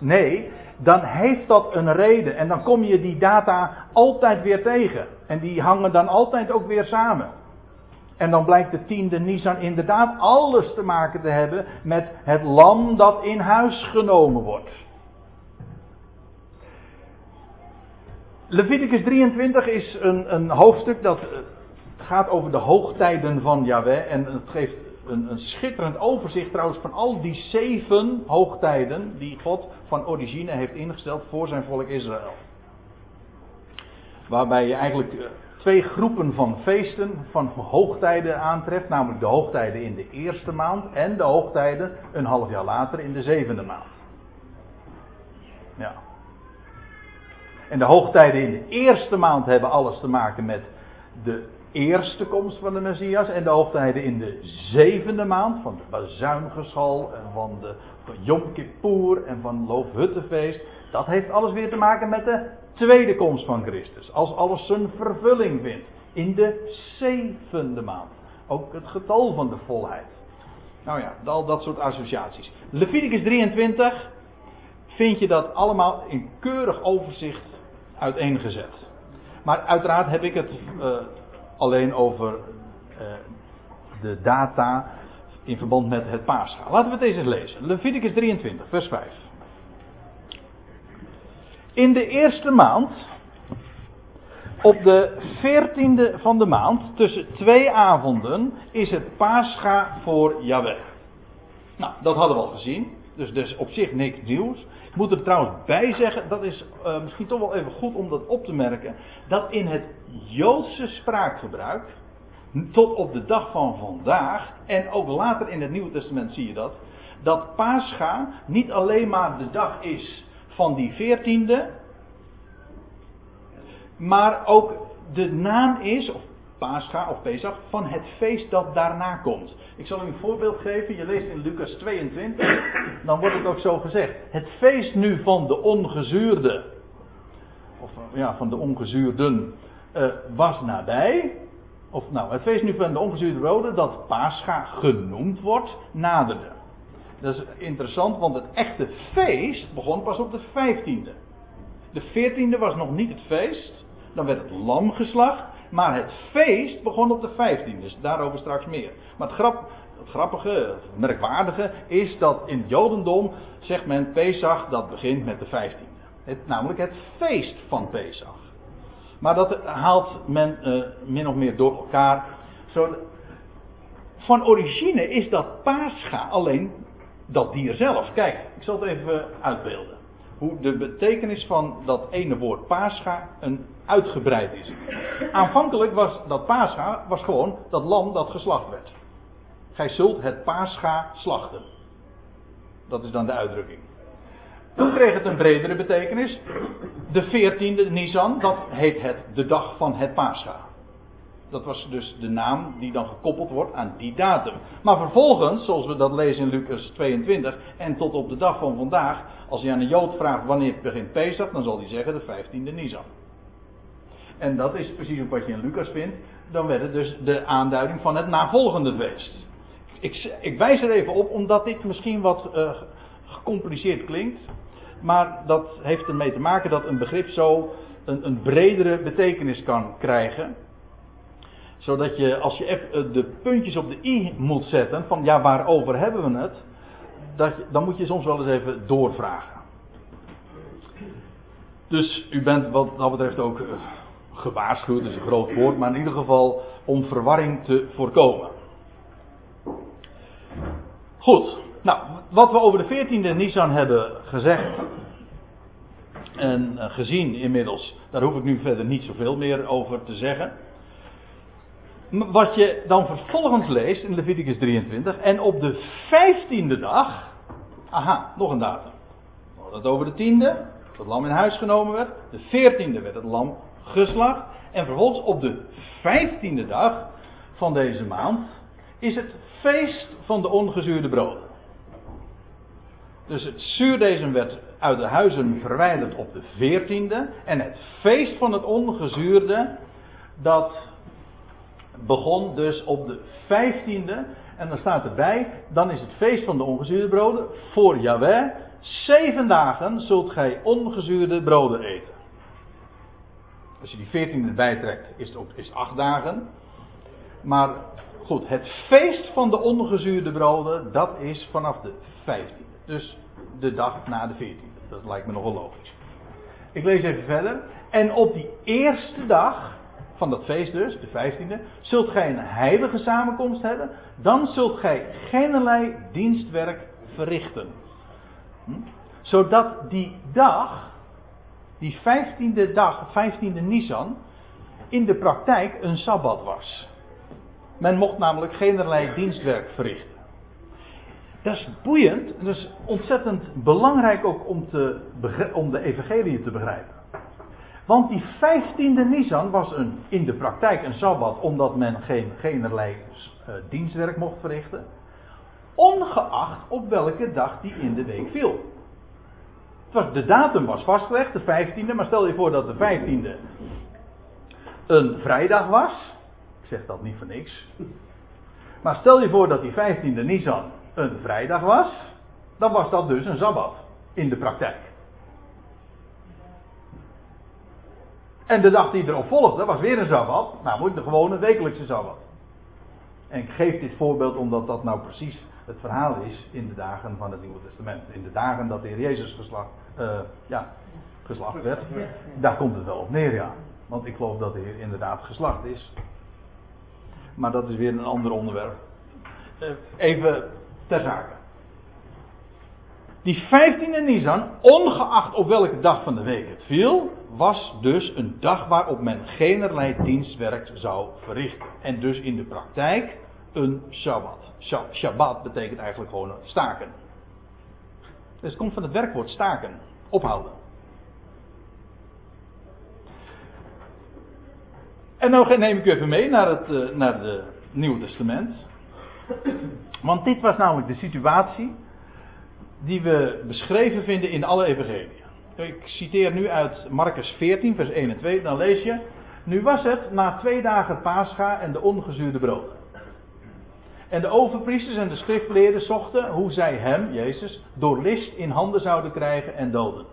Nee, dan heeft dat een reden. En dan kom je die data altijd weer tegen. En die hangen dan altijd ook weer samen. En dan blijkt de tiende Nisan inderdaad alles te maken te hebben met het lam dat in huis genomen wordt. Leviticus 23 is een, een hoofdstuk dat eh, gaat over de hoogtijden van Yahweh. En het geeft een, een schitterend overzicht trouwens van al die zeven hoogtijden die God van origine heeft ingesteld voor zijn volk Israël. Waarbij je eigenlijk eh, twee groepen van feesten, van hoogtijden aantreft. Namelijk de hoogtijden in de eerste maand en de hoogtijden een half jaar later in de zevende maand. Ja. En de hoogtijden in de eerste maand hebben alles te maken met de eerste komst van de Messias. En de hoogtijden in de zevende maand van de bazuingeschal en van de van Yom Kippur en van Loofhuttenfeest. Dat heeft alles weer te maken met de tweede komst van Christus. Als alles zijn vervulling vindt. In de zevende maand. Ook het getal van de volheid. Nou ja, al dat soort associaties. Leviticus 23 vind je dat allemaal in keurig overzicht uiteengezet. Maar uiteraard heb ik het uh, alleen over uh, de data in verband met het paascha. Laten we het eens eens lezen. Leviticus 23, vers 5. In de eerste maand, op de veertiende van de maand, tussen twee avonden, is het paascha voor Yahweh. Nou, dat hadden we al gezien. Dus, dus op zich niks nieuws. Ik moet er trouwens bij zeggen, dat is uh, misschien toch wel even goed om dat op te merken, dat in het Joodse spraakgebruik, tot op de dag van vandaag, en ook later in het Nieuwe Testament zie je dat, dat Pascha niet alleen maar de dag is van die veertiende, maar ook de naam is, of Pascha of Pesach, van het feest dat daarna komt. Ik zal u een voorbeeld geven. Je leest in Lucas 22, dan wordt het ook zo gezegd. Het feest nu van de ongezuurde, of ja, van de ongezuurden, uh, was nabij. Of nou, het feest nu van de ongezuurde broden, dat Pascha genoemd wordt, naderde. Dat is interessant, want het echte feest begon pas op de 15e. De 14e was nog niet het feest. Dan werd het lam geslacht. Maar het feest begon op de 15e. Dus daarover straks meer. Maar het, grap, het grappige, het merkwaardige is dat in het Jodendom zegt men Pesach dat begint met de 15e. Het, namelijk het feest van Pesach. Maar dat haalt men uh, min of meer door elkaar. Zo, van origine is dat Pascha alleen dat dier zelf. Kijk, ik zal het even uitbeelden. Hoe de betekenis van dat ene woord Pascha een uitgebreid is. Aanvankelijk was dat Pascha was gewoon dat lam dat geslacht werd. Gij zult het Pascha slachten. Dat is dan de uitdrukking. Toen kreeg het een bredere betekenis. De 14e Nisan, dat heet het de dag van het Pascha. Dat was dus de naam die dan gekoppeld wordt aan die datum. Maar vervolgens, zoals we dat lezen in Lucas 22, en tot op de dag van vandaag, als je aan een Jood vraagt wanneer begint Pesach, dan zal hij zeggen de 15e Nisan. En dat is precies wat je in Lucas vindt. Dan werd het dus de aanduiding van het navolgende feest. Ik, ik wijs er even op, omdat dit misschien wat uh, gecompliceerd klinkt. Maar dat heeft ermee te maken dat een begrip zo een, een bredere betekenis kan krijgen zodat je, als je even de puntjes op de i moet zetten, van ja, waarover hebben we het? Dat dan moet je soms wel eens even doorvragen. Dus u bent wat dat betreft ook uh, gewaarschuwd, dat is een groot woord, maar in ieder geval om verwarring te voorkomen. Goed, nou, wat we over de 14e Nissan hebben gezegd en uh, gezien inmiddels, daar hoef ik nu verder niet zoveel meer over te zeggen. Wat je dan vervolgens leest in Leviticus 23. En op de vijftiende dag. Aha, nog een datum. We hadden het over de tiende. Dat het lam in huis genomen werd. De veertiende werd het lam geslacht. En vervolgens op de vijftiende dag van deze maand. Is het feest van de ongezuurde broden. Dus het zuurdezen werd uit de huizen verwijderd op de veertiende. En het feest van het ongezuurde. Dat begon dus op de vijftiende. En dan staat erbij, dan is het feest van de ongezuurde broden voor Yahweh. Zeven dagen zult gij ongezuurde broden eten. Als je die veertiende erbij trekt, is het ook is acht dagen. Maar goed, het feest van de ongezuurde broden, dat is vanaf de vijftiende. Dus de dag na de veertiende. Dat lijkt me nogal logisch. Ik lees even verder. En op die eerste dag van dat feest dus, de vijftiende, zult gij een heilige samenkomst hebben, dan zult gij geenerlei dienstwerk verrichten. Hm? Zodat die dag, die vijftiende dag, vijftiende Nisan, in de praktijk een Sabbat was. Men mocht namelijk geenerlei dienstwerk verrichten. Dat is boeiend en dat is ontzettend belangrijk ook om, te, om de evangelie te begrijpen. Want die vijftiende Nisan was een, in de praktijk een Sabbat omdat men geen, geenerlei uh, dienstwerk mocht verrichten. Ongeacht op welke dag die in de week viel. De datum was vastgelegd, de vijftiende, maar stel je voor dat de vijftiende een vrijdag was. Ik zeg dat niet voor niks. Maar stel je voor dat die vijftiende Nisan een vrijdag was, dan was dat dus een sabbat in de praktijk. En de dag die erop volgde was weer een sabbat, namelijk de gewone wekelijkse sabbat. En ik geef dit voorbeeld omdat dat nou precies het verhaal is in de dagen van het Nieuwe Testament. In de dagen dat de Heer Jezus geslacht, uh, ja, geslacht werd. Daar komt het wel op neer, ja. Want ik geloof dat de Heer inderdaad geslacht is. Maar dat is weer een ander onderwerp. Uh, even ter zake. Die 15e Nisan, ongeacht op welke dag van de week het viel, was dus een dag waarop men geenerlei dienstwerk zou verrichten. En dus in de praktijk een Shabbat. Shabbat betekent eigenlijk gewoon staken. Dus het komt van het werkwoord staken, ophouden. En nou neem ik u even mee naar het, uh, naar het Nieuwe Testament. Want dit was namelijk de situatie die we beschreven vinden in alle evangeliën. Ik citeer nu uit Marcus 14, vers 1 en 2. Dan lees je. Nu was het na twee dagen Pascha en de ongezuurde brood. En de overpriesters en de schriftleerden zochten hoe zij hem, Jezus, door list in handen zouden krijgen en doden.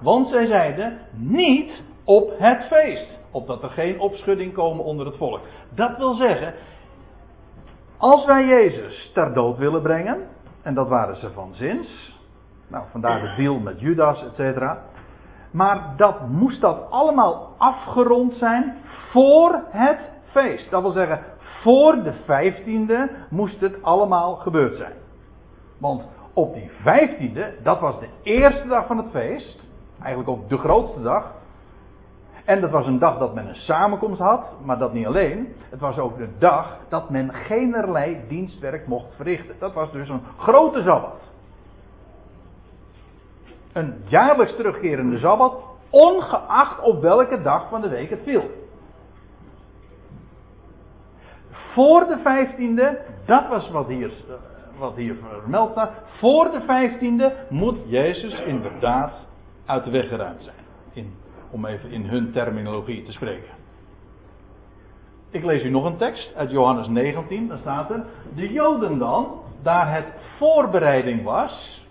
Want zij zeiden, niet op het feest, opdat er geen opschudding komen onder het volk. Dat wil zeggen, als wij Jezus ter dood willen brengen, en dat waren ze van zins, nou vandaar de deal met Judas, et cetera. Maar dat moest dat allemaal afgerond zijn voor het feest. Dat wil zeggen, voor de vijftiende moest het allemaal gebeurd zijn. Want op die vijftiende, dat was de eerste dag van het feest, eigenlijk ook de grootste dag, en dat was een dag dat men een samenkomst had, maar dat niet alleen. Het was ook de dag dat men geenerlei dienstwerk mocht verrichten. Dat was dus een grote sabbat. Een jaarlijks terugkerende sabbat, ongeacht op welke dag van de week het viel. Voor de vijftiende, dat was wat hier, wat hier vermeld staat. Voor de vijftiende moet Jezus inderdaad uit de weg geruimd zijn. In om even in hun terminologie te spreken. Ik lees u nog een tekst uit Johannes 19, daar staat er. De Joden dan, daar het voorbereiding was.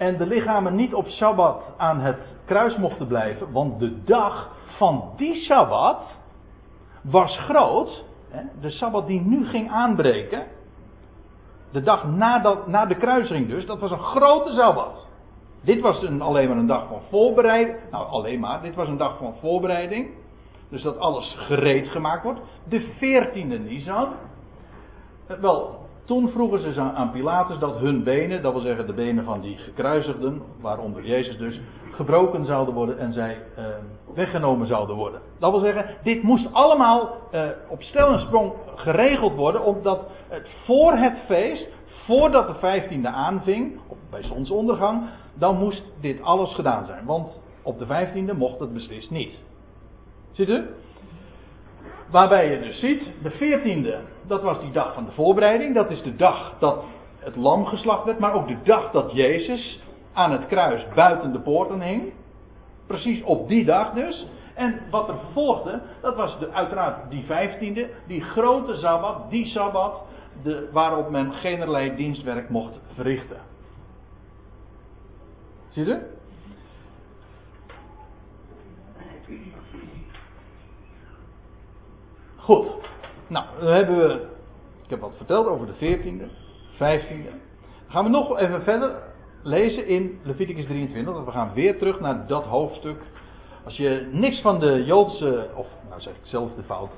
En de lichamen niet op Sabbat aan het kruis mochten blijven, want de dag van die Sabbat was groot. De Sabbat die nu ging aanbreken, de dag na, na de kruising dus, dat was een grote Sabbat. Dit was een, alleen maar een dag van voorbereiding. Nou, alleen maar. Dit was een dag van voorbereiding. Dus dat alles gereed gemaakt wordt. De 14e Nisan. Eh, wel, toen vroegen ze aan Pilatus dat hun benen, dat wil zeggen de benen van die gekruisigden, waaronder Jezus dus, gebroken zouden worden en zij eh, weggenomen zouden worden. Dat wil zeggen, dit moest allemaal eh, op stel en sprong geregeld worden, omdat het voor het feest, voordat de 15e aanving, bij zonsondergang, dan moest dit alles gedaan zijn. Want op de 15e mocht het beslist niet. Ziet u? Waarbij je dus ziet, de 14e, dat was die dag van de voorbereiding. Dat is de dag dat het lam geslacht werd, maar ook de dag dat Jezus aan het kruis buiten de poorten hing. Precies op die dag dus. En wat er volgde, dat was de, uiteraard die 15e, die grote sabbat, die sabbat, de, waarop men geen dienstwerk mocht verrichten. Zie je? Goed. Nou, dan hebben we. Ik heb wat verteld over de 14e, 15e. Dan gaan we nog even verder lezen in Leviticus 23. we gaan weer terug naar dat hoofdstuk als je niks van de Joodse, of nou zeg ik zelf de fout,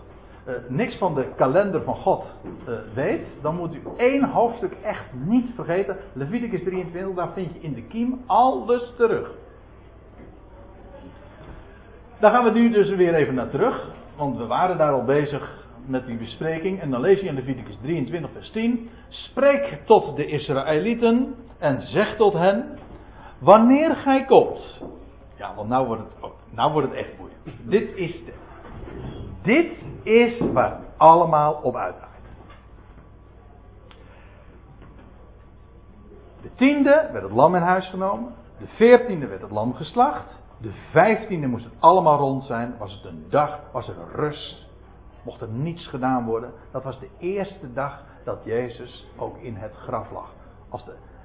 uh, niks van de kalender van God uh, weet, dan moet u één hoofdstuk echt niet vergeten. Leviticus 23, daar vind je in de kiem alles terug. Daar gaan we nu dus weer even naar terug, want we waren daar al bezig met die bespreking. En dan lees je in Leviticus 23, vers 10. Spreek tot de Israëlieten en zeg tot hen: Wanneer gij komt. Ja, want nou wordt het, nou wordt het echt moeilijk. Dit is, de, dit is waar het allemaal op uitdraait. De tiende werd het lam in huis genomen. De veertiende werd het lam geslacht. De vijftiende moest het allemaal rond zijn. Was het een dag, was er rust. Mocht er niets gedaan worden. Dat was de eerste dag dat Jezus ook in het graf lag. Als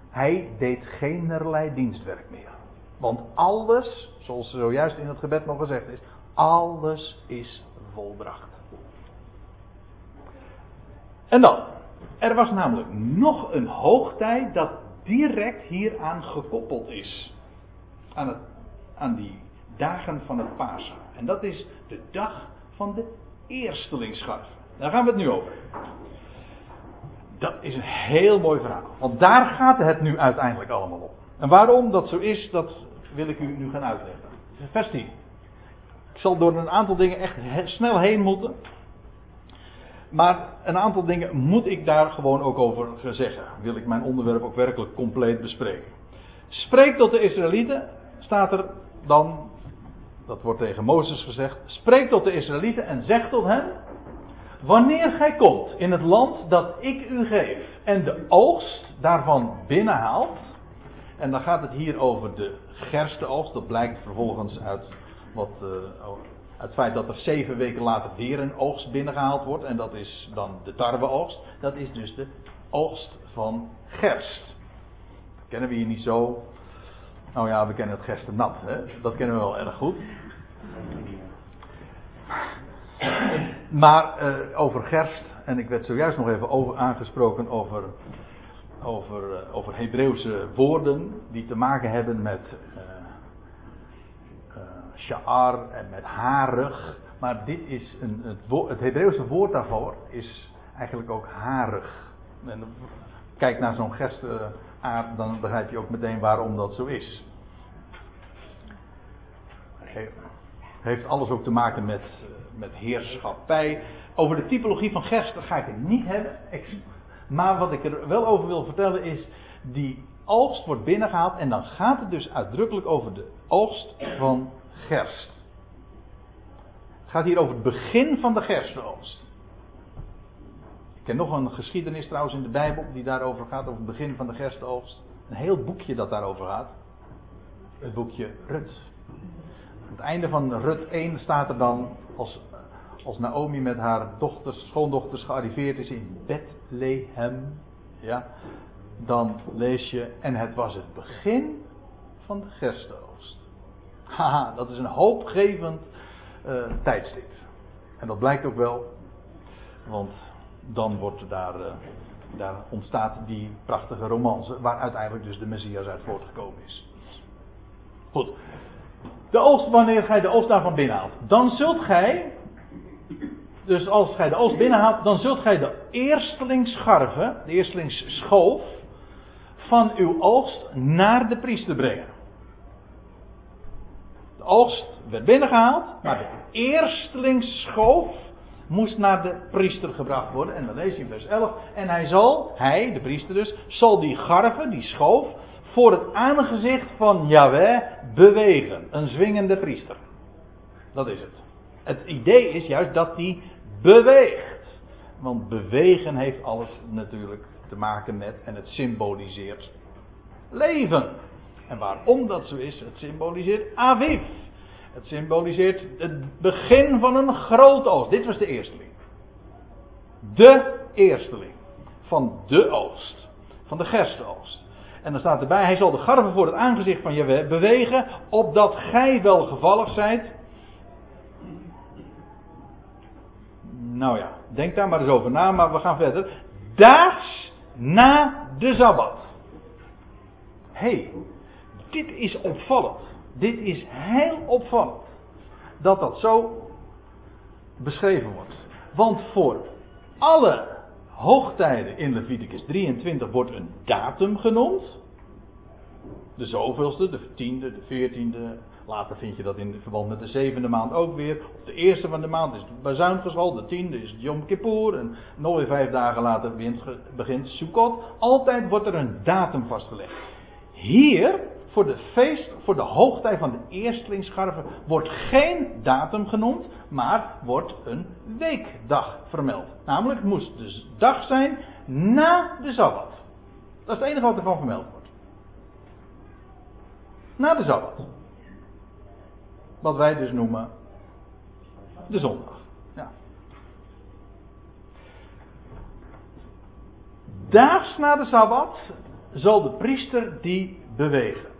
hij deed geenerlei dienstwerk meer. Want alles, zoals zojuist in het gebed nog gezegd is, alles is volbracht. En dan, er was namelijk nog een hoogtij dat direct hieraan gekoppeld is. Aan, het, aan die dagen van het Pasen. En dat is de dag van de eerstelingsscharf. Daar gaan we het nu over. Dat is een heel mooi verhaal. Want daar gaat het nu uiteindelijk allemaal om. En waarom dat zo is, dat wil ik u nu gaan uitleggen. Vers 10. Ik zal door een aantal dingen echt snel heen moeten. Maar een aantal dingen moet ik daar gewoon ook over zeggen. Wil ik mijn onderwerp ook werkelijk compleet bespreken. Spreek tot de Israëlieten, staat er dan, dat wordt tegen Mozes gezegd. Spreek tot de Israëlieten en zeg tot hen. Wanneer gij komt in het land dat ik u geef en de oogst daarvan binnenhaalt. En dan gaat het hier over de gerstenoogst. Dat blijkt vervolgens uit wat, uh, het feit dat er zeven weken later weer een oogst binnengehaald wordt. En dat is dan de tarweoogst. Dat is dus de oogst van gerst. Kennen we hier niet zo. Nou ja, we kennen het gerstennat. Hè? Dat kennen we wel erg goed. Maar uh, over gerst, en ik werd zojuist nog even over, aangesproken over, over, uh, over Hebreeuwse woorden die te maken hebben met uh, sha'ar en met harig. Maar dit is een, het, het Hebreeuwse woord daarvoor is eigenlijk ook harig. En kijk naar zo'n gerstaard, dan begrijp je ook meteen waarom dat zo is. Heeft alles ook te maken met met heerschappij. Over de typologie van gerst ga ik het niet hebben. Maar wat ik er wel over wil vertellen is. Die oogst wordt binnengehaald. En dan gaat het dus uitdrukkelijk over de oogst van gerst. Het gaat hier over het begin van de gerstenoogst. Ken nog een geschiedenis trouwens in de Bijbel die daarover gaat, over het begin van de gerstenoogst. Een heel boekje dat daarover gaat. Het boekje Rut. Aan het einde van Rut 1 staat er dan als, als Naomi met haar dochters, schoondochters gearriveerd is in Bethlehem, ja, dan lees je, en het was het begin van de gerstenoogst. [LAUGHS] Haha, dat is een hoopgevend uh, tijdstip. En dat blijkt ook wel, want dan wordt daar, uh, daar ontstaat die prachtige romance, waar uiteindelijk dus de Messias uit voortgekomen is. Goed, de oogst, wanneer gij de oogst daarvan binnenhaalt. Dan zult gij, dus als gij de oogst binnenhaalt, dan zult gij de eerstelingsscharven, de eerstelingsschoof, van uw oogst naar de priester brengen. De oogst werd binnengehaald, maar de eerstelingsschoof moest naar de priester gebracht worden. En dan lees je in vers 11. En hij zal, hij, de priester dus, zal die garven, die schoof, voor het aangezicht van Yahweh bewegen. Een zwingende priester. Dat is het. Het idee is juist dat die beweegt. Want bewegen heeft alles natuurlijk te maken met en het symboliseert leven. En waarom dat zo is, het symboliseert Aviv. Het symboliseert het begin van een groot oost. Dit was de eersteling. De eersteling van de oost. Van de gerstenoogst. En dan staat erbij, hij zal de garven voor het aangezicht van je bewegen, opdat gij wel gevallig zijt. Nou ja, denk daar maar eens over na, maar we gaan verder. Daags na de Sabbat. Hey, dit is opvallend. Dit is heel opvallend. dat dat zo beschreven wordt. Want voor alle hoogtijden in Leviticus 23 wordt een datum genoemd. De zoveelste, de tiende, de veertiende. Later vind je dat in verband met de zevende maand ook weer. Op de eerste van de maand is het bazuingeschal. De tiende is het Yom Kippur. En nog weer vijf dagen later begint Sukkot. Altijd wordt er een datum vastgelegd. Hier, voor de feest, voor de hoogtij van de eerstlingsscharven, wordt geen datum genoemd, maar wordt een weekdag vermeld. Namelijk, moest de dag zijn na de Sabbat. Dat is het enige wat ervan vermeld wordt. Na de Sabbat. Wat wij dus noemen de zondag. Daags na de Sabbat zal de priester die bewegen.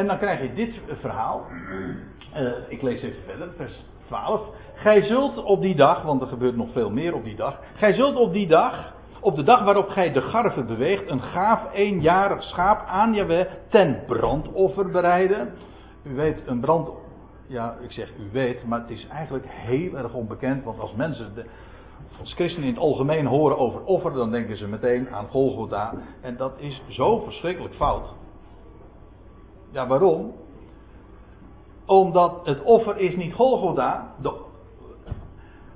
En dan krijg je dit verhaal. Uh, ik lees even verder, vers 12. Gij zult op die dag, want er gebeurt nog veel meer op die dag. Gij zult op die dag, op de dag waarop gij de garve beweegt, een gaaf eenjarig schaap aan Jaweh ten brandoffer bereiden. U weet, een brand. Ja, ik zeg u weet, maar het is eigenlijk heel erg onbekend. Want als mensen, de, als christenen in het algemeen horen over offer, dan denken ze meteen aan Golgotha. En dat is zo verschrikkelijk fout. Ja, waarom? Omdat het offer is niet Golgotha. De,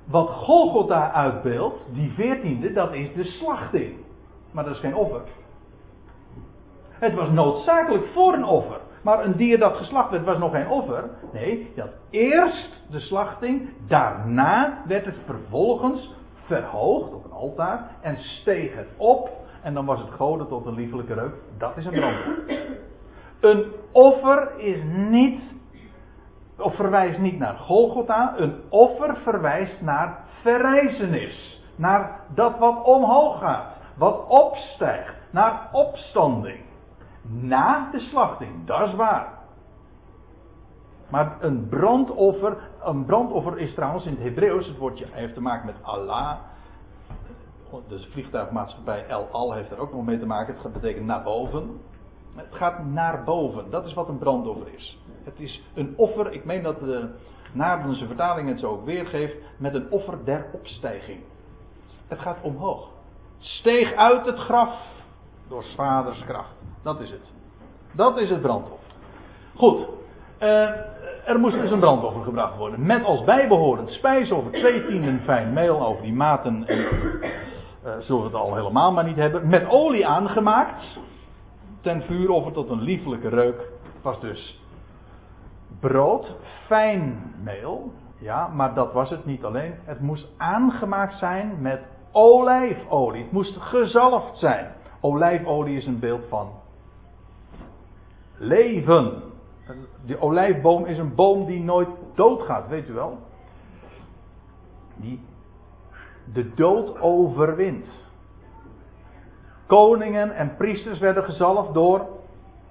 wat Golgotha uitbeeldt, die veertiende, dat is de slachting. Maar dat is geen offer. Het was noodzakelijk voor een offer. Maar een dier dat geslacht werd was nog geen offer. Nee, dat eerst de slachting, daarna werd het vervolgens verhoogd op een altaar en steeg het op en dan was het goden tot een liefelijke reuk. Dat is een brandoffer. Een offer is niet, of verwijst niet naar Golgotha. Een offer verwijst naar verrijzenis. Naar dat wat omhoog gaat. Wat opstijgt. Naar opstanding. Na de slachting, dat is waar. Maar een brandoffer, een brandoffer is trouwens in het Hebreeuws, het woordje heeft te maken met Allah. Dus vliegtuigmaatschappij El Al heeft er ook nog mee te maken. Het betekent naar boven. Het gaat naar boven. Dat is wat een brandoffer is. Het is een offer, ik meen dat de Naardense vertaling het zo ook weergeeft, met een offer der opstijging. Het gaat omhoog. Steeg uit het graf door vaders kracht. Dat is het. Dat is het brandoffer. Goed. Uh, er moest dus een brandoffer gebracht worden. Met als bijbehorend spijsoffer twee tienden fijn meel over die maten. En, uh, zullen we het al helemaal maar niet hebben. Met olie aangemaakt ten vuuroffer tot een liefelijke reuk was dus brood, fijn meel. Ja, maar dat was het niet alleen. Het moest aangemaakt zijn met olijfolie. Het moest gezalfd zijn. Olijfolie is een beeld van leven. De olijfboom is een boom die nooit doodgaat, weet u wel? Die de dood overwint. Koningen en priesters werden gezalfd door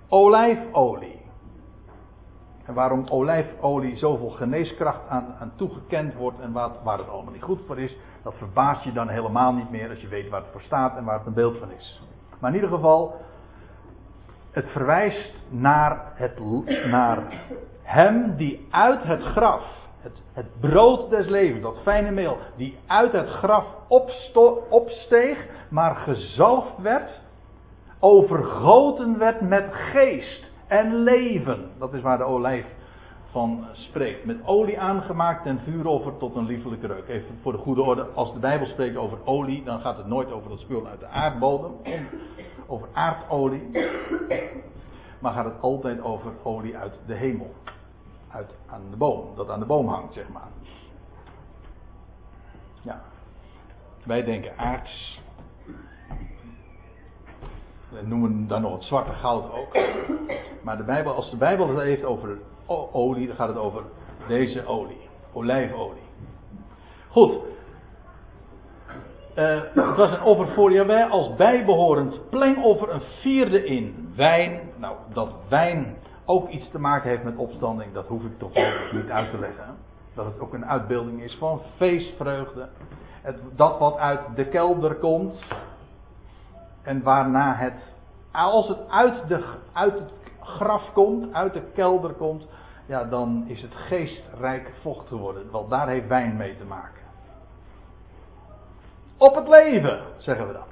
olijfolie. En waarom olijfolie zoveel geneeskracht aan, aan toegekend wordt en waar, waar het allemaal niet goed voor is, dat verbaast je dan helemaal niet meer als je weet waar het voor staat en waar het een beeld van is. Maar in ieder geval, het verwijst naar, het, naar hem die uit het graf, het, brood des levens, dat fijne meel, die uit het graf opsteeg, maar gezalfd werd, overgoten werd met geest en leven. Dat is waar de olijf van spreekt. Met olie aangemaakt en vuuroffer tot een liefelijke reuk. Even voor de goede orde, als de Bijbel spreekt over olie, dan gaat het nooit over dat spul uit de aardbodem, over aardolie. Maar gaat het altijd over olie uit de hemel. Uit aan de boom, dat aan de boom hangt, zeg maar. Ja. Wij denken aards. We noemen dan nog het zwarte goud ook. Maar de Bijbel, als de Bijbel het heeft over olie, dan gaat het over deze olie. Olijfolie. Goed. Uh, het was een offer voor als bijbehorend plengoffer, een vierde in wijn. Nou, dat wijn ook iets te maken heeft met opstanding, dat hoef ik toch [COUGHS] niet uit te leggen. Dat het ook een uitbeelding is van feestvreugde. Het, dat wat uit de kelder komt. En waarna het, als het uit, de, uit het graf komt, uit de kelder komt, ja, dan is het geestrijk vocht geworden. Want daar heeft wijn mee te maken. Op het leven, zeggen we dan.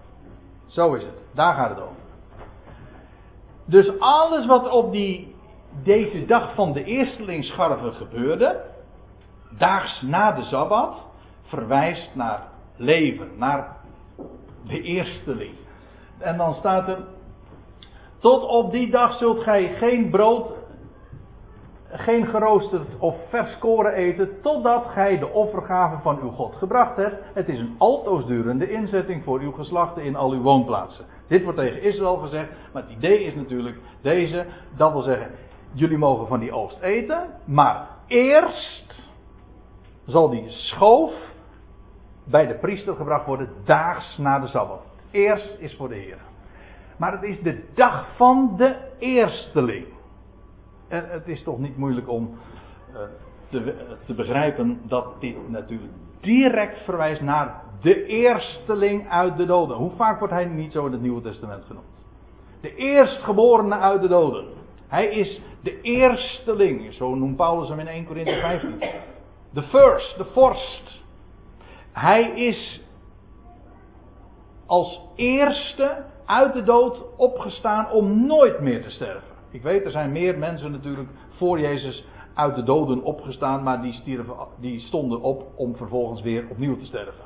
Zo is het. Daar gaat het om. Dus alles wat op die, deze dag van de eerstelingsscharven gebeurde, daags na de Sabbat, verwijst naar leven, naar de eersteling. En dan staat er, tot op die dag zult gij geen brood, geen geroosterd of vers koren eten, totdat gij de offergave van uw God gebracht hebt. Het is een altoosdurende inzetting voor uw geslachten in al uw woonplaatsen. Dit wordt tegen Israël gezegd, maar het idee is natuurlijk deze, dat wil zeggen, jullie mogen van die oogst eten, maar eerst zal die schoof bij de priester gebracht worden daags na de Sabbat. Eerst is voor de Heer. Maar het is de dag van de eersteling. En het is toch niet moeilijk om uh, te, te, begrijpen dat dit natuurlijk direct verwijst naar de eersteling uit de doden. Hoe vaak wordt hij niet zo in het Nieuwe Testament genoemd? De eerstgeborene uit de doden. Hij is de eersteling. Zo noemt Paulus hem in 1 Corinthië 15. De first, de vorst. Hij is als eerste uit de dood opgestaan om nooit meer te sterven. Ik weet, er zijn meer mensen natuurlijk voor Jezus uit de doden opgestaan, maar die, stierven, die stonden op om vervolgens weer opnieuw te sterven.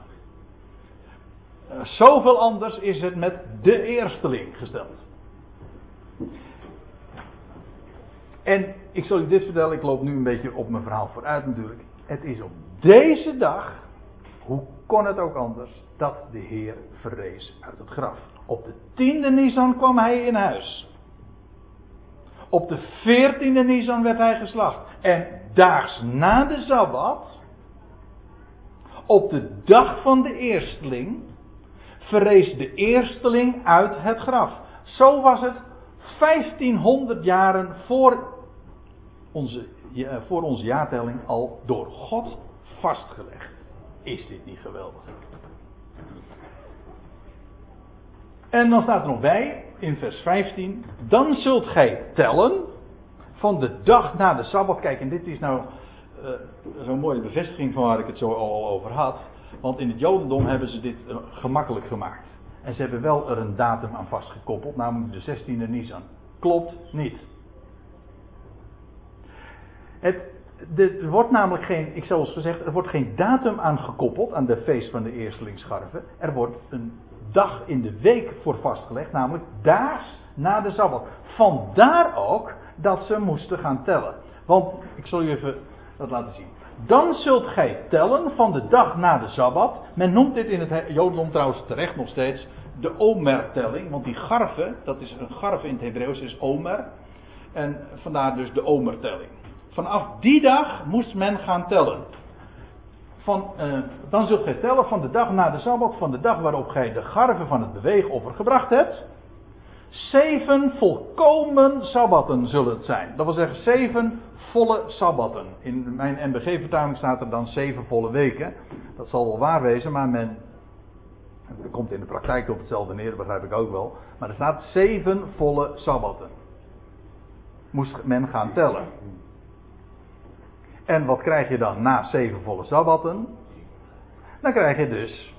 Uh, zoveel anders is het met de eersteling gesteld. En ik zal u dit vertellen, ik loop nu een beetje op mijn verhaal vooruit natuurlijk. Het is op deze dag, hoe kon het ook anders, dat de Heer verrees uit het graf. Op de tiende Nisan kwam hij in huis. Op de veertiende Nisan werd hij geslacht. En daags na de Sabbat, op de dag van de eersteling, verrees de eersteling uit het graf. Zo was het 1500 jaren voor onze, voor onze jaartelling al door God vastgelegd. Is dit niet geweldig? En dan staat er nog bij, in vers 15, dan zult gij tellen van de dag na de Sabbat. Kijk, en dit is nou uh, zo'n mooie bevestiging van waar ik het zo al over had. Want in het Jodendom hebben ze dit uh, gemakkelijk gemaakt. En ze hebben wel er een datum aan vastgekoppeld, namelijk de 16e Nisan. Klopt niet. Het, er wordt namelijk geen, ik zoals gezegd, er wordt geen datum aan gekoppeld aan de feest van de eerstelingsscharven. Er wordt een dag in de week voor vastgelegd, namelijk daags na de Sabbat. Vandaar ook dat ze moesten gaan tellen. Want, ik zal u even dat laten zien. Dan zult gij tellen van de dag na de Sabbat. Men noemt dit in het Jodendom trouwens terecht nog steeds de Omer-telling. Want die garve, dat is een garve in het Hebreeuws, is Omer. En vandaar dus de Omer-telling. Vanaf die dag moest men gaan tellen. Van, uh, dan zult gij tellen van de dag na de Sabbat, van de dag waarop gij de garve van het beweegoffer gebracht hebt. Zeven volkomen Sabbatten zullen het zijn. Dat wil zeggen zeven volle Sabbatten. In mijn NBG-vertaling staat er dan zeven volle weken. Dat zal wel waar wezen, maar men. Het komt in de praktijk op hetzelfde neer, dat begrijp ik ook wel. Maar er staat zeven volle Sabbatten. Moest men gaan tellen. En wat krijg je dan na zeven volle sabbatten? Dan krijg je dus.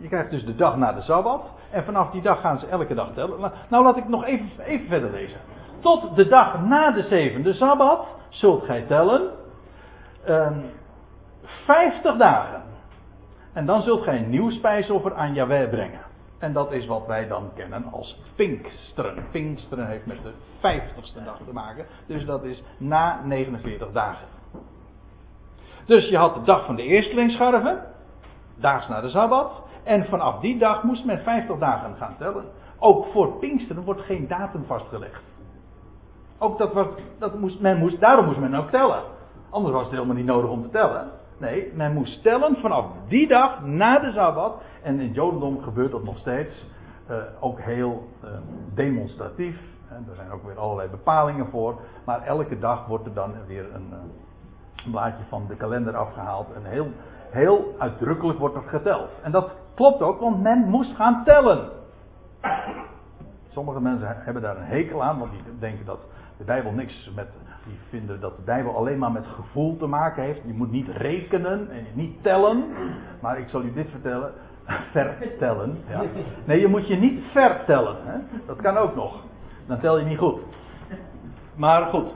Je krijgt dus de dag na de sabbat. En vanaf die dag gaan ze elke dag tellen. Nou laat ik nog even, even verder lezen. Tot de dag na de zevende sabbat zult gij tellen. Um, 50 dagen. En dan zult gij een nieuw spijsoffer aan Jahweh brengen. En dat is wat wij dan kennen als Pinksteren. Pinksteren heeft met de vijftigste dag te maken. Dus dat is na 49 dagen. Dus je had de dag van de eerstelingsscharven, daags na de Sabbat. En vanaf die dag moest men 50 dagen gaan tellen. Ook voor Pinksteren wordt geen datum vastgelegd. Ook dat, was, dat moest, men moest, daarom moest men ook tellen. Anders was het helemaal niet nodig om te tellen. Nee, men moest tellen vanaf die dag na de Sabbat. En in het Jodendom gebeurt dat nog steeds. Uh, ook heel uh, demonstratief. En er zijn ook weer allerlei bepalingen voor. Maar elke dag wordt er dan weer een, een blaadje van de kalender afgehaald. En heel, heel uitdrukkelijk wordt er geteld. En dat klopt ook, want men moest gaan tellen. Sommige mensen hebben daar een hekel aan, want die denken dat de Bijbel niks met die vinden dat de Bijbel alleen maar met gevoel te maken heeft. Je moet niet rekenen en niet tellen. Maar ik zal u dit vertellen. [LAUGHS] Vertellen. Ja. Nee, je moet je niet vertellen. Hè? Dat kan ook nog. Dan tel je niet goed. Maar goed.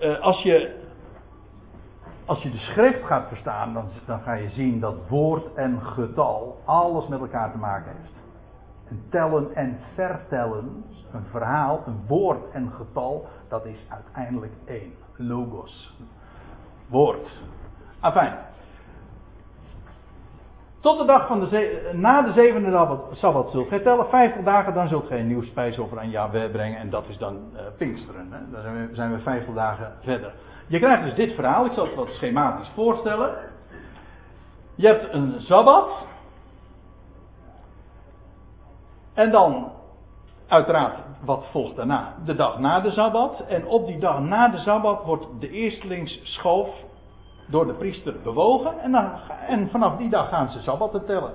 Uh, als je. Als je de schrift gaat verstaan, dan, dan ga je zien dat woord en getal alles met elkaar te maken heeft. En tellen en vertellen, een verhaal, een woord en getal, dat is uiteindelijk één. Logos. Woord. Afijn. Tot de dag van de na de zevende sabbat zult gij tellen. Vijftig dagen, dan zult gij een nieuw spijsoffer aan Yahweh brengen. En dat is dan uh, Pinksteren. Hè? Dan zijn we, zijn we dagen verder. Je krijgt dus dit verhaal. Ik zal het wat schematisch voorstellen. Je hebt een sabbat. En dan, uiteraard, wat volgt daarna? De dag na de Sabbat. En op die dag na de Sabbat wordt de eerstelingsschoof door de priester bewogen. En, dan, en vanaf die dag gaan ze Sabbatten tellen.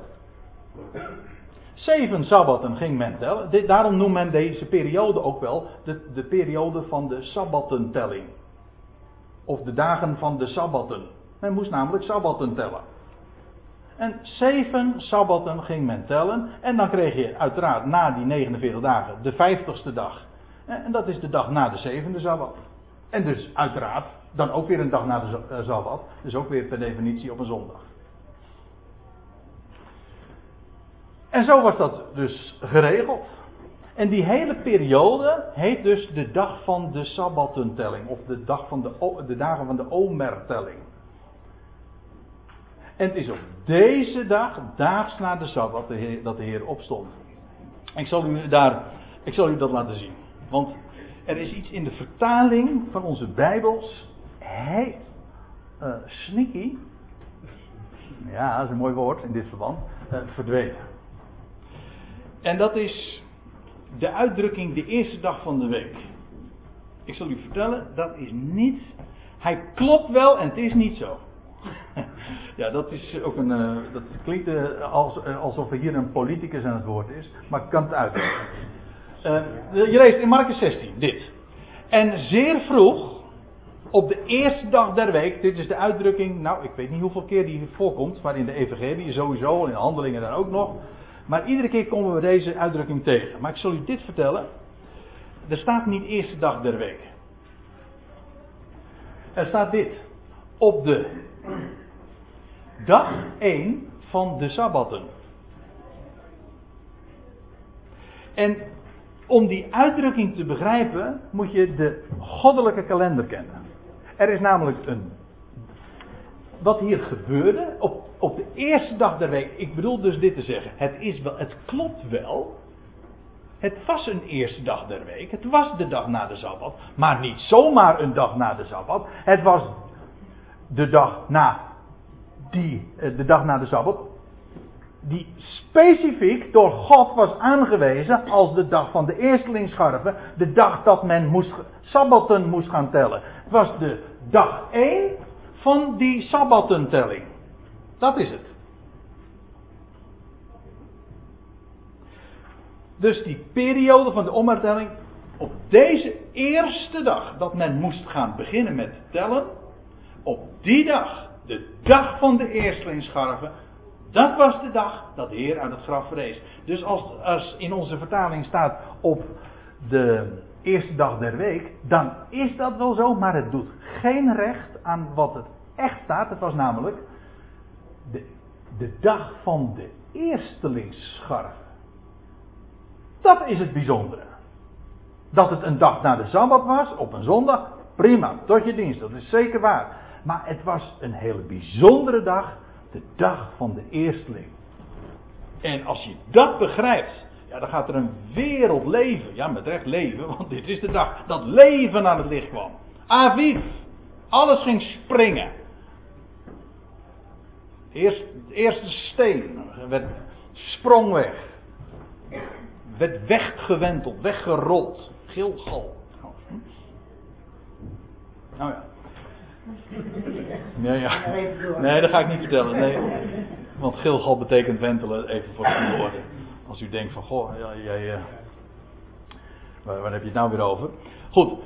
Zeven Sabbatten ging men tellen. daarom noemt men deze periode ook wel de, de periode van de Sabbattentelling. Of de dagen van de Sabbatten. Men moest namelijk Sabbatten tellen. En zeven sabbatten ging men tellen. En dan kreeg je uiteraard na die 49 dagen de vijftigste dag. En dat is de dag na de zevende sabbat. En dus uiteraard dan ook weer een dag na de eh, sabbat. Dus ook weer per definitie op een zondag. En zo was dat dus geregeld. En die hele periode heet dus de dag van de sabbattentelling. Of de, dag van de, de dagen van de omertelling. En het is op deze dag, daags na de Sabbat, dat de Heer opstond. Ik zal u, daar, ik zal u dat laten zien. Want er is iets in de vertaling van onze Bijbels. Hij, uh, sneaky. Ja, dat is een mooi woord in dit verband. Uh, verdwenen. En dat is de uitdrukking de eerste dag van de week. Ik zal u vertellen, dat is niet. Hij klopt wel en het is niet zo. [LAUGHS] Ja, dat is ook een. Uh, dat klinkt uh, als, uh, alsof er hier een politicus aan het woord is, maar ik kan het uitleggen. je leest in Marcus 16 dit. En zeer vroeg, op de eerste dag der week, dit is de uitdrukking, nou ik weet niet hoeveel keer die voorkomt, maar in de Evangelie sowieso, in de handelingen dan ook nog. Maar iedere keer komen we deze uitdrukking tegen. Maar ik zal u dit vertellen. Er staat niet eerste dag der week. Er staat dit. Op de dag 1 van de Sabbatten. En om die uitdrukking te begrijpen, moet je de goddelijke kalender kennen. Er is namelijk een. Wat hier gebeurde op, op de eerste dag der week. Ik bedoel dus dit te zeggen. Het, is wel, het klopt wel. Het was een eerste dag der week. Het was de dag na de Sabbat. Maar niet zomaar een dag na de Sabbat. Het was de dag na die, eh, de dag na de Sabbat, die specifiek door God was aangewezen als de dag van de eerstelingsscharven, de dag dat men moest, Sabbatten moest gaan tellen. Het was de dag 1 van die Sabbattentelling. Dat is het. Dus die periode van de omhertelling, op deze eerste dag dat men moest gaan beginnen met tellen, op die dag de dag van de eerstelingsscharven, dat was de dag dat de Heer uit het graf verrees. Dus als, als in onze vertaling staat op de eerste dag der week, dan is dat wel zo, maar het doet geen recht aan wat het echt staat. Het was namelijk de, de dag van de eerstelingsscharven. Dat is het bijzondere. Dat het een dag na de Sabbat was, op een zondag, prima, tot je dienst, dat is zeker waar. Maar het was een hele bijzondere dag. De dag van de eersteling. En als je dat begrijpt. Ja, dan gaat er een wereld leven. Ja, met recht leven. Want dit is de dag dat leven aan het licht kwam. Aviv. Alles ging springen. Eerst, de eerste steen werd, sprong weg. Werd weggewenteld, weggerold. Gilgal. Nou ja. Nee, ja. nee, dat ga ik niet vertellen. Nee. Want Gilgal betekent wentelen, even voor de orde. Als u denkt van, goh, uh, waar, heb je het nou weer over? Goed,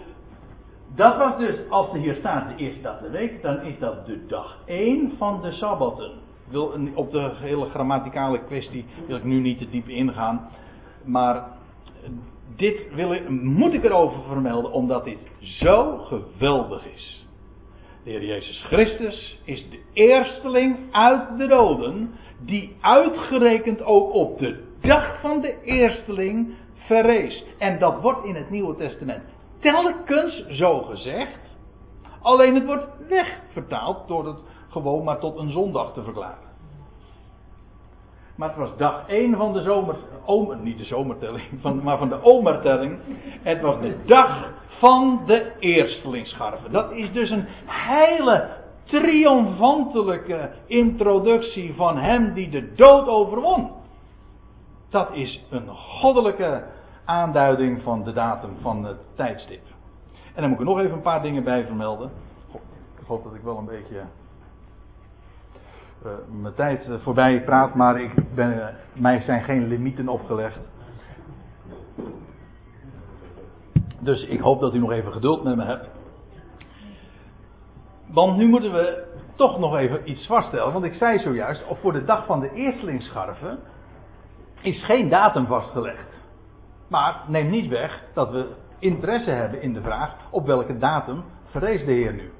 Dat was dus, als er hier staat de eerste dag der week, dan is dat de dag 1 van de Sabbatten. Op de hele grammaticale kwestie wil ik nu niet te diep ingaan. Maar dit wil ik, moet ik erover vermelden, omdat dit zo geweldig is. De Heer Jezus Christus is de eersteling uit de doden, die uitgerekend ook op de dag van de eersteling verrees. En dat wordt in het Nieuwe Testament telkens zo gezegd. Alleen het wordt wegvertaald door het gewoon maar tot een zondag te verklaren. Maar het was dag 1 van de zomer, omer, niet de zomertelling, [LAUGHS] van, maar van de omertelling. Het was de dag van de eerstelingsscharven. Dat is dus een hele triomfantelijke introductie van hem die de dood overwon. Dat is een goddelijke aanduiding van de datum van het tijdstip. En dan moet ik er nog even een paar dingen bij vermelden. Ik hoop dat ik wel een beetje uh, mijn tijd eh, voorbij praat, maar ik ben, uh, mij zijn geen limieten opgelegd. Dus ik hoop dat u nog even geduld met me hebt. Want nu moeten we toch nog even iets vaststellen. Want ik zei zojuist, voor de dag van de eerstelingsscharven is geen datum vastgelegd. Maar neem niet weg dat we interesse hebben in de vraag op welke datum verrees de Heer nu.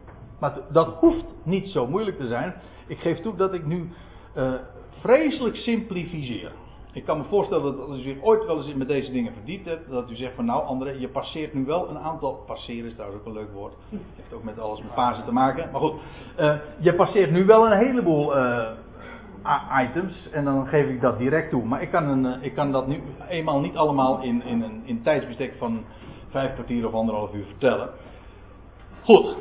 Maar dat hoeft niet zo moeilijk te zijn. Ik geef toe dat ik nu uh, vreselijk simplificeer. Ik kan me voorstellen dat als u zich ooit wel eens met deze dingen verdiept hebt, dat u zegt van nou André, je passeert nu wel een aantal, passeren is trouwens ook een leuk woord, heeft ook met alles met fase te maken, maar goed, uh, je passeert nu wel een heleboel uh, items en dan geef ik dat direct toe. Maar ik kan, een, ik kan dat nu eenmaal niet allemaal in, in een in tijdsbestek van vijf kwartier of anderhalf uur vertellen. Goed,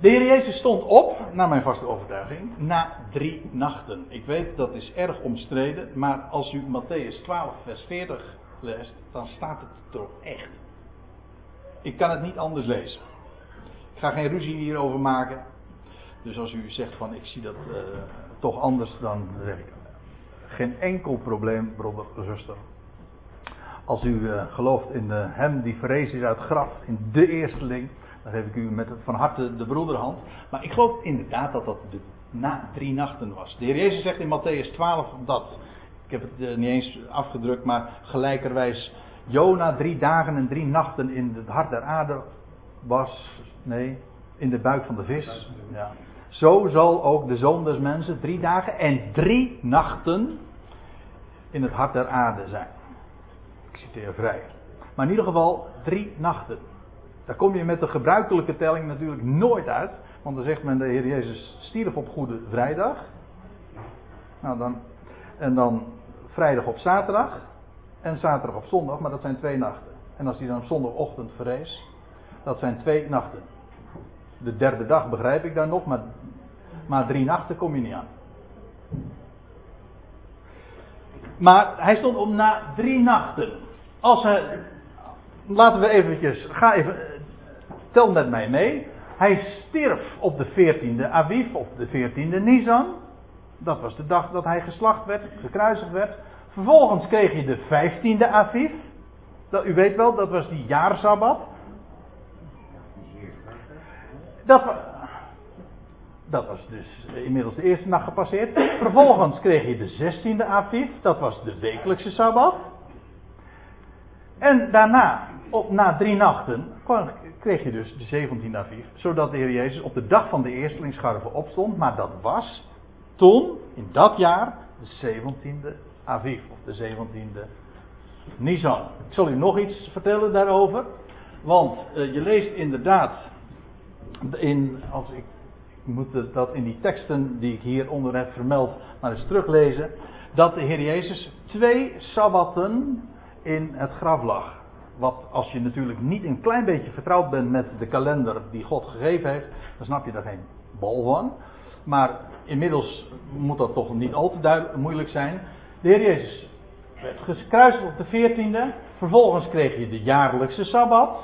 de Heer Jezus stond op, naar mijn vaste overtuiging, na drie nachten. Ik weet dat is erg omstreden, maar als u Matthäus 12, vers 40 leest, dan staat het toch echt. Ik kan het niet anders lezen. Ik ga geen ruzie hierover maken. Dus als u zegt van ik zie dat uh, toch anders, dan zeg ik geen enkel probleem, broeder, zuster. Als u uh, gelooft in uh, hem die verrees is uit graf, in de eersteling, dan geef ik u met van harte de broederhand. Maar ik geloof inderdaad dat dat de, na drie nachten was. De Heer Jezus zegt in Matthäus 12 dat. Ik heb het niet eens afgedrukt, maar gelijkerwijs. Jona drie dagen en drie nachten in het hart der aarde was. Nee, in de buik van de vis. Ja. Zo zal ook de zoon des mensen drie dagen en drie nachten in het hart der aarde zijn. Ik citeer vrij. Maar in ieder geval drie nachten. Daar kom je met de gebruikelijke telling natuurlijk nooit uit. Want dan zegt men de Heer Jezus stierf op Goede Vrijdag. Nou dan, en dan vrijdag op zaterdag. En zaterdag op zondag, maar dat zijn twee nachten. En als hij dan op zondagochtend verrees, dat zijn twee nachten. De derde dag begrijp ik dan nog, maar, maar drie nachten kom je niet aan. Maar hij stond op na drie nachten. Als hij, laten we eventjes, ga even, tel met mij mee. Hij stierf op de 14e Aviv, of de 14e Nisan. Dat was de dag dat hij geslacht werd, gekruisigd werd. Vervolgens kreeg je de 15e Aviv. Dat, u weet wel, dat was die jaarsabbat. Dat, dat was dus inmiddels de eerste nacht gepasseerd. Vervolgens kreeg je de 16e Aviv. Dat was de wekelijkse sabbat. En daarna, op, na drie nachten, kreeg je dus de 17e Aviv. Zodat de Heer Jezus op de dag van de eerstelingsscharven opstond. Maar dat was toen, in dat jaar, de 17e Aviv. Of de 17e Nisan. Ik zal u nog iets vertellen daarover. Want uh, je leest inderdaad, in, als ik, ik moet dat in die teksten die ik hier onder heb vermeld, maar eens teruglezen. Dat de Heer Jezus twee sabbatten in het graf lag. Wat als je natuurlijk niet een klein beetje vertrouwd bent met de kalender die God gegeven heeft, dan snap je daar geen bal van. Maar inmiddels moet dat toch niet al te moeilijk zijn. De Heer Jezus werd gekruisigd op de 14e. Vervolgens kreeg je de jaarlijkse sabbat.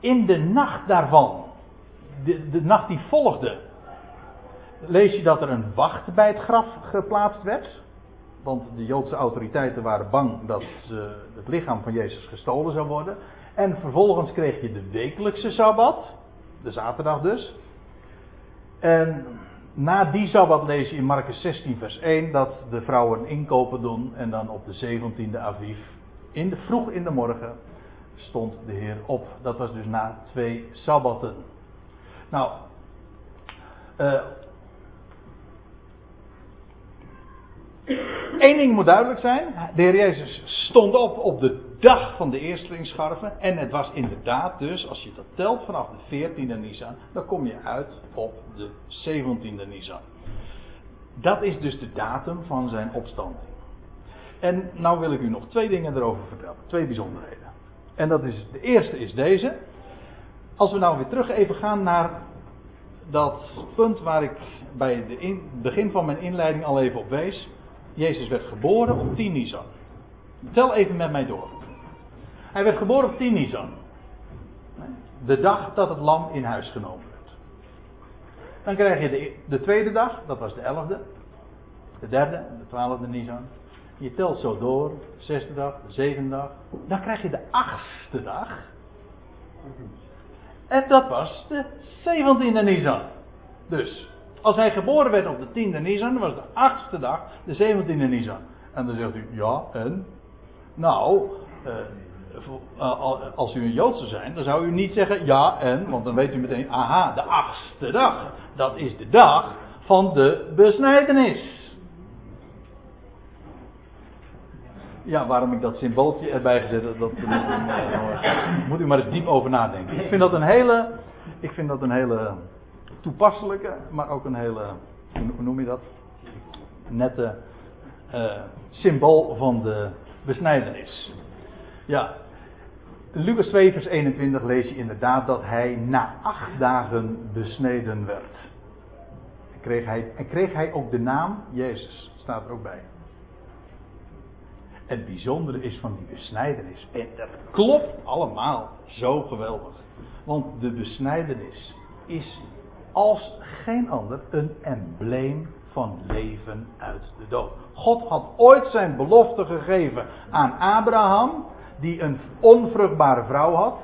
In de nacht daarvan, de, de nacht die volgde, lees je dat er een wacht bij het graf geplaatst werd. Want de Joodse autoriteiten waren bang dat het lichaam van Jezus gestolen zou worden. En vervolgens kreeg je de wekelijkse sabbat, de zaterdag dus. En na die sabbat lees je in Marcus 16, vers 1 dat de vrouwen inkopen doen. En dan op de 17e aviv, in de, vroeg in de morgen, stond de Heer op. Dat was dus na twee sabbatten. Nou, uh, Eén ding moet duidelijk zijn. De Heer Jezus stond op op de dag van de eerstelingsscharven. En het was inderdaad dus, als je dat telt vanaf de 14e Nisan, dan kom je uit op de 17e Nisan. Dat is dus de datum van zijn opstanding. En nou wil ik u nog twee dingen erover vertellen. Twee bijzonderheden. En dat is, de eerste is deze. Als we nou weer terug even gaan naar dat punt waar ik bij het begin van mijn inleiding al even op wees. Jezus werd geboren op 10 Nisan. Tel even met mij door. Hij werd geboren op 10 Nisan. De dag dat het lam in huis genomen werd. Dan krijg je de, de tweede dag, dat was de 11e. De derde, de twaalfde Nisan. Je telt zo door, de zesde dag, de zevende dag. Dan krijg je de achtste dag. En dat was de zeventiende Nisan. Dus, als hij geboren werd op de tiende Nisan, was de achtste dag de zeventiende Nisan. En dan zegt u, ja, en? Nou, eh, eh, als u een Jood zou zijn, dan zou u niet zeggen ja en, want dan weet u meteen, aha, de achtste dag. Dat is de dag van de besnijdenis. Ja, waarom ik dat symbooltje erbij gezet heb, dat moet u maar eens diep over nadenken. Ik vind dat een hele, ik vind dat een hele toepasselijke, maar ook een hele, hoe noem je dat? Nette uh, symbool van de besnijdenis. Ja, Lucas 2, vers 21 lees je inderdaad dat hij na acht dagen besneden werd. En kreeg hij, en kreeg hij ook de naam Jezus, staat er ook bij. Het bijzondere is van die besnijdenis. En dat klopt allemaal zo geweldig. Want de besnijdenis is als geen ander een embleem van leven uit de dood. God had ooit zijn belofte gegeven aan Abraham die een onvruchtbare vrouw had.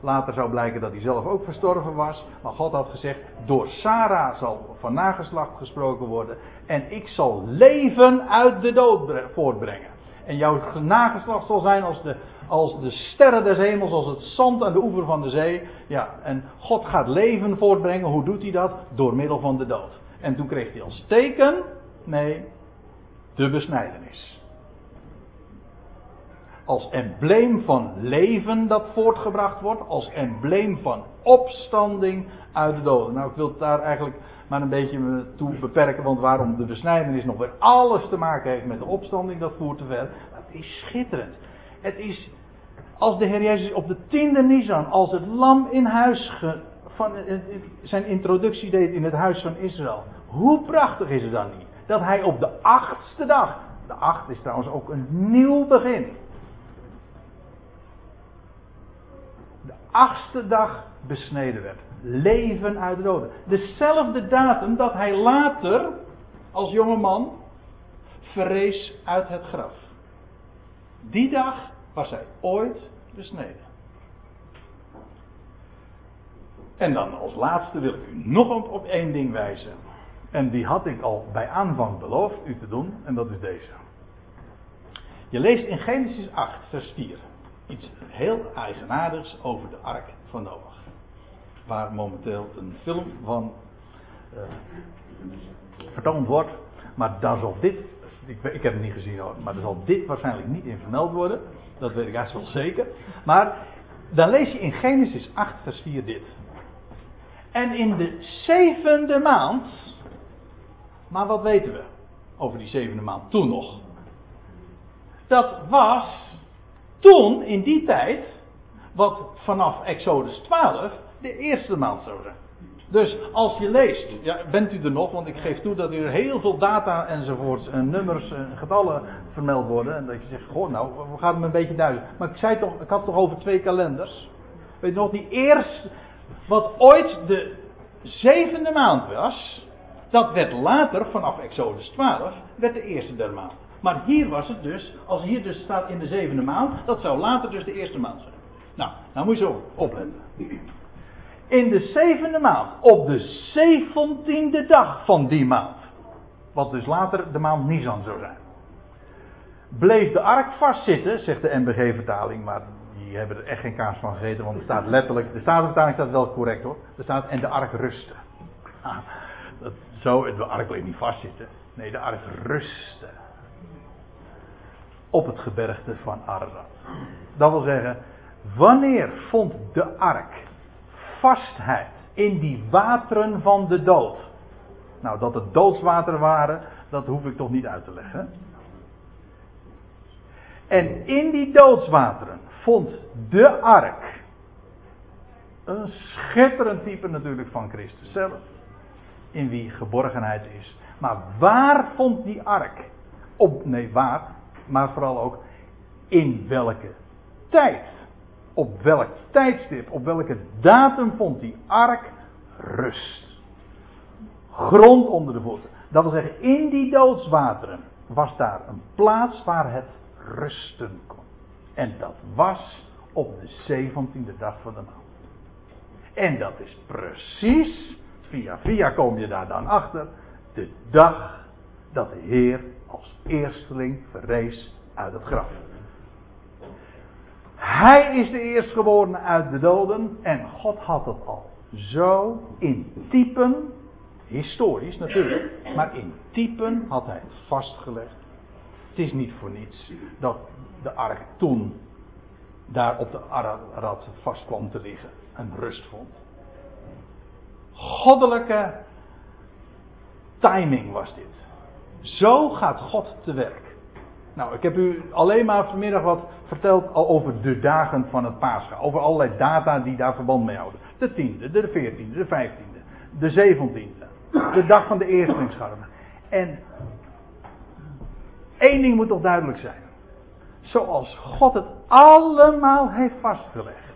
Later zou blijken dat hij zelf ook verstorven was. Maar God had gezegd: Door Sarah zal van nageslacht gesproken worden. En ik zal leven uit de dood voortbrengen. En jouw nageslacht zal zijn als de, als de sterren des hemels, als het zand aan de oever van de zee. Ja, en God gaat leven voortbrengen. Hoe doet hij dat? Door middel van de dood. En toen kreeg hij als teken, nee, de besnijdenis als embleem van leven dat voortgebracht wordt, als embleem van opstanding uit de doden. Nou, ik wil daar eigenlijk maar een beetje toe beperken, want waarom de besnijdenis nog weer alles te maken heeft met de opstanding, dat voert te ver. Maar het is schitterend. Het is, als de Heer Jezus op de tiende Nisan, als het lam in huis, van, eh, eh, zijn introductie deed in het huis van Israël. Hoe prachtig is het dan niet? Dat hij op de achtste dag, de acht is trouwens ook een nieuw begin. achtste dag besneden werd. Leven uit de doden. Dezelfde datum dat hij later, als jonge man, verrees uit het graf. Die dag was hij ooit besneden. En dan als laatste wil ik u nog op, één ding wijzen. En die had ik al bij aanvang beloofd u te doen, en dat is deze. Je leest in Genesis 8, vers 4 iets heel eigenaardigs over de ark van Noach. Waar momenteel een film van uh, vertoond wordt. Maar daar zal dit, ik, ik, heb het niet gezien hoor, maar daar zal dit waarschijnlijk niet in vermeld worden. Dat weet ik eigenlijk wel zeker. Maar dan lees je in Genesis 8, vers 4 dit. En in de zevende maand. Maar wat weten we over die zevende maand toen nog? Dat was toen, in die tijd, wat vanaf Exodus 12 de eerste maand zou. Dus als je leest, ja, bent u er nog, want ik geef toe dat er heel veel data enzovoorts, en nummers en getallen vermeld worden. En dat je zegt, goh, nou, we gaan het een beetje duiden. Maar ik zei toch, ik had toch over twee kalenders. Weet je nog, die eerste, wat ooit de zevende maand was, dat werd later, vanaf Exodus 12, werd de eerste der maand. Maar hier was het dus, als hier dus staat in de zevende maand, dat zou later dus de eerste maand zijn. Nou, nou moet je zo opletten. In de zevende maand, op de zeventiende dag van die maand, wat dus later de maand Nisan zou zijn, bleef de ark vastzitten, zegt de NBG-vertaling, maar die hebben er echt geen kaas van gegeten, want er staat letterlijk, de Statenvertaling staat wel correct hoor, er staat en de ark rustte. Ah, dat, zo, de ark bleef niet vastzitten, nee, de ark rustte. Op het gebergte van Ararat. Dat wil zeggen, wanneer vond de ark vastheid in die wateren van de dood? Nou, dat het doodswateren waren, dat hoef ik toch niet uit te leggen. En in die doodswateren vond de ark. Een schitterend type natuurlijk van Christus zelf. In wie geborgenheid is. Maar waar vond die ark? Op, nee, waar, maar vooral ook in welke tijd? Op welk tijdstip, op welke datum vond die ark rust? Grond onder de voeten. Dat wil zeggen, in die doodswateren was daar een plaats waar het rusten kon. En dat was op de zeventiende dag van de maand. En dat is precies, via via kom je daar dan achter, de dag dat de Heer als eersteling verrees uit het graf. Hij is de eerstgeborene uit de doden en God had het al zo in typen, historisch natuurlijk, maar in typen had hij het vastgelegd. Het is niet voor niets dat de ark toen daar op de Ararat vast kwam te liggen en rust vond. Goddelijke timing was dit. Zo gaat God te werk. Nou, ik heb u alleen maar vanmiddag wat verteld over de dagen van het Pascha. Over allerlei data die daar verband mee houden. De tiende, de veertiende, de vijftiende, de zeventiende. De dag van de eerstelingsscharmen. En één ding moet toch duidelijk zijn. Zoals God het allemaal heeft vastgelegd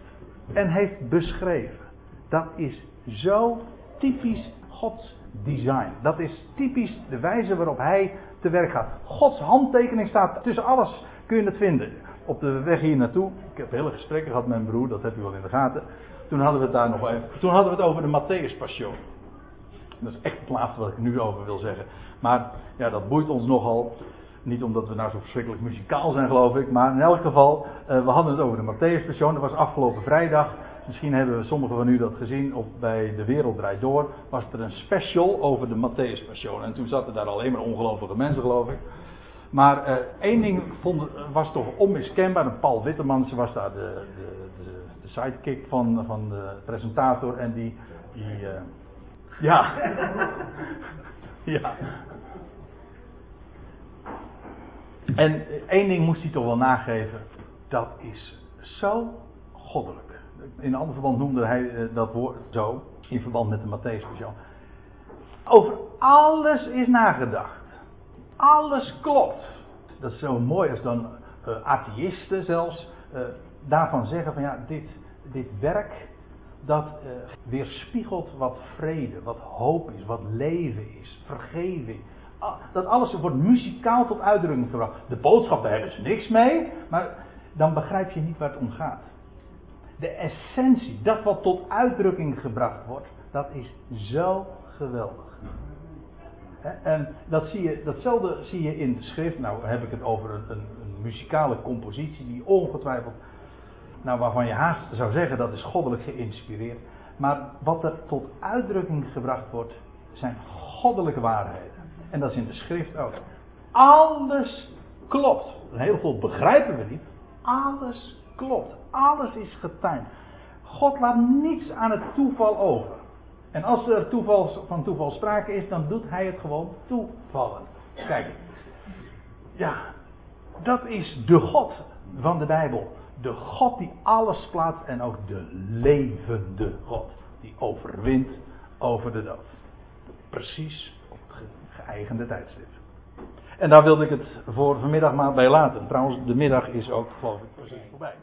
en heeft beschreven. Dat is zo typisch Gods design. Dat is typisch de wijze waarop hij te werk gaat. Gods handtekening staat tussen alles, kun je het vinden. Op de weg hier naartoe, ik heb hele gesprekken gehad met mijn broer, dat heb u wel in de gaten. Toen hadden we het daar nog even, toen hadden we het over de Matthäus Passion. Dat is echt het laatste wat ik nu over wil zeggen. Maar ja, dat boeit ons nogal. Niet omdat we nou zo verschrikkelijk muzikaal zijn, geloof ik. Maar in elk geval, uh, we hadden het over de Matthäus Passion. Dat was afgelopen vrijdag. Misschien hebben sommigen van u dat gezien. Of bij De Wereld Draait Door. Was er een special over de Matthäus Passion. En toen zaten daar alleen maar ongelovige mensen, geloof ik. Maar uh, één ding vond, was toch onmiskenbaar. Paul Wittemans was daar de, de, de, de sidekick van, van de presentator. En die. die uh, ja. [LAUGHS] ja. En één ding moest hij toch wel nageven. Dat is zo goddelijk. In een ander verband noemde hij dat woord zo. In verband met de Matthäus Over alles is nagedacht. Alles klopt. Dat is zo mooi als dan uh, atheïsten zelfs uh, daarvan zeggen van ja, dit, dit werk dat uh, weerspiegelt wat vrede, wat hoop is, wat leven is, vergeving. Dat alles wordt muzikaal tot uitdrukking gebracht. De boodschap, daar hebben ze niks mee, maar dan begrijp je niet waar het om gaat. De essentie, dat wat tot uitdrukking gebracht wordt, dat is zo geweldig. En dat zie je, datzelfde zie je in de schrift. Nou heb ik het over een, een, een, muzikale compositie die ongetwijfeld, nou waarvan je haast zou zeggen dat is goddelijk geïnspireerd. Maar wat er tot uitdrukking gebracht wordt, zijn goddelijke waarheden. En dat is in de schrift ook. Alles klopt. Heel veel begrijpen we niet. Alles klopt. Alles is getimed. God laat niets aan het toeval over. En als er toeval, van toeval sprake is, dan doet hij het gewoon toevallen. Kijk, ja, dat is de God van de Bijbel. De God die alles plaatst en ook de levende God. Die overwint over de dood. Precies op het geëigende tijdstip. En daar wilde ik het voor vanmiddag maar bij laten. Trouwens, de middag is ook, geloof ik, precies voorbij.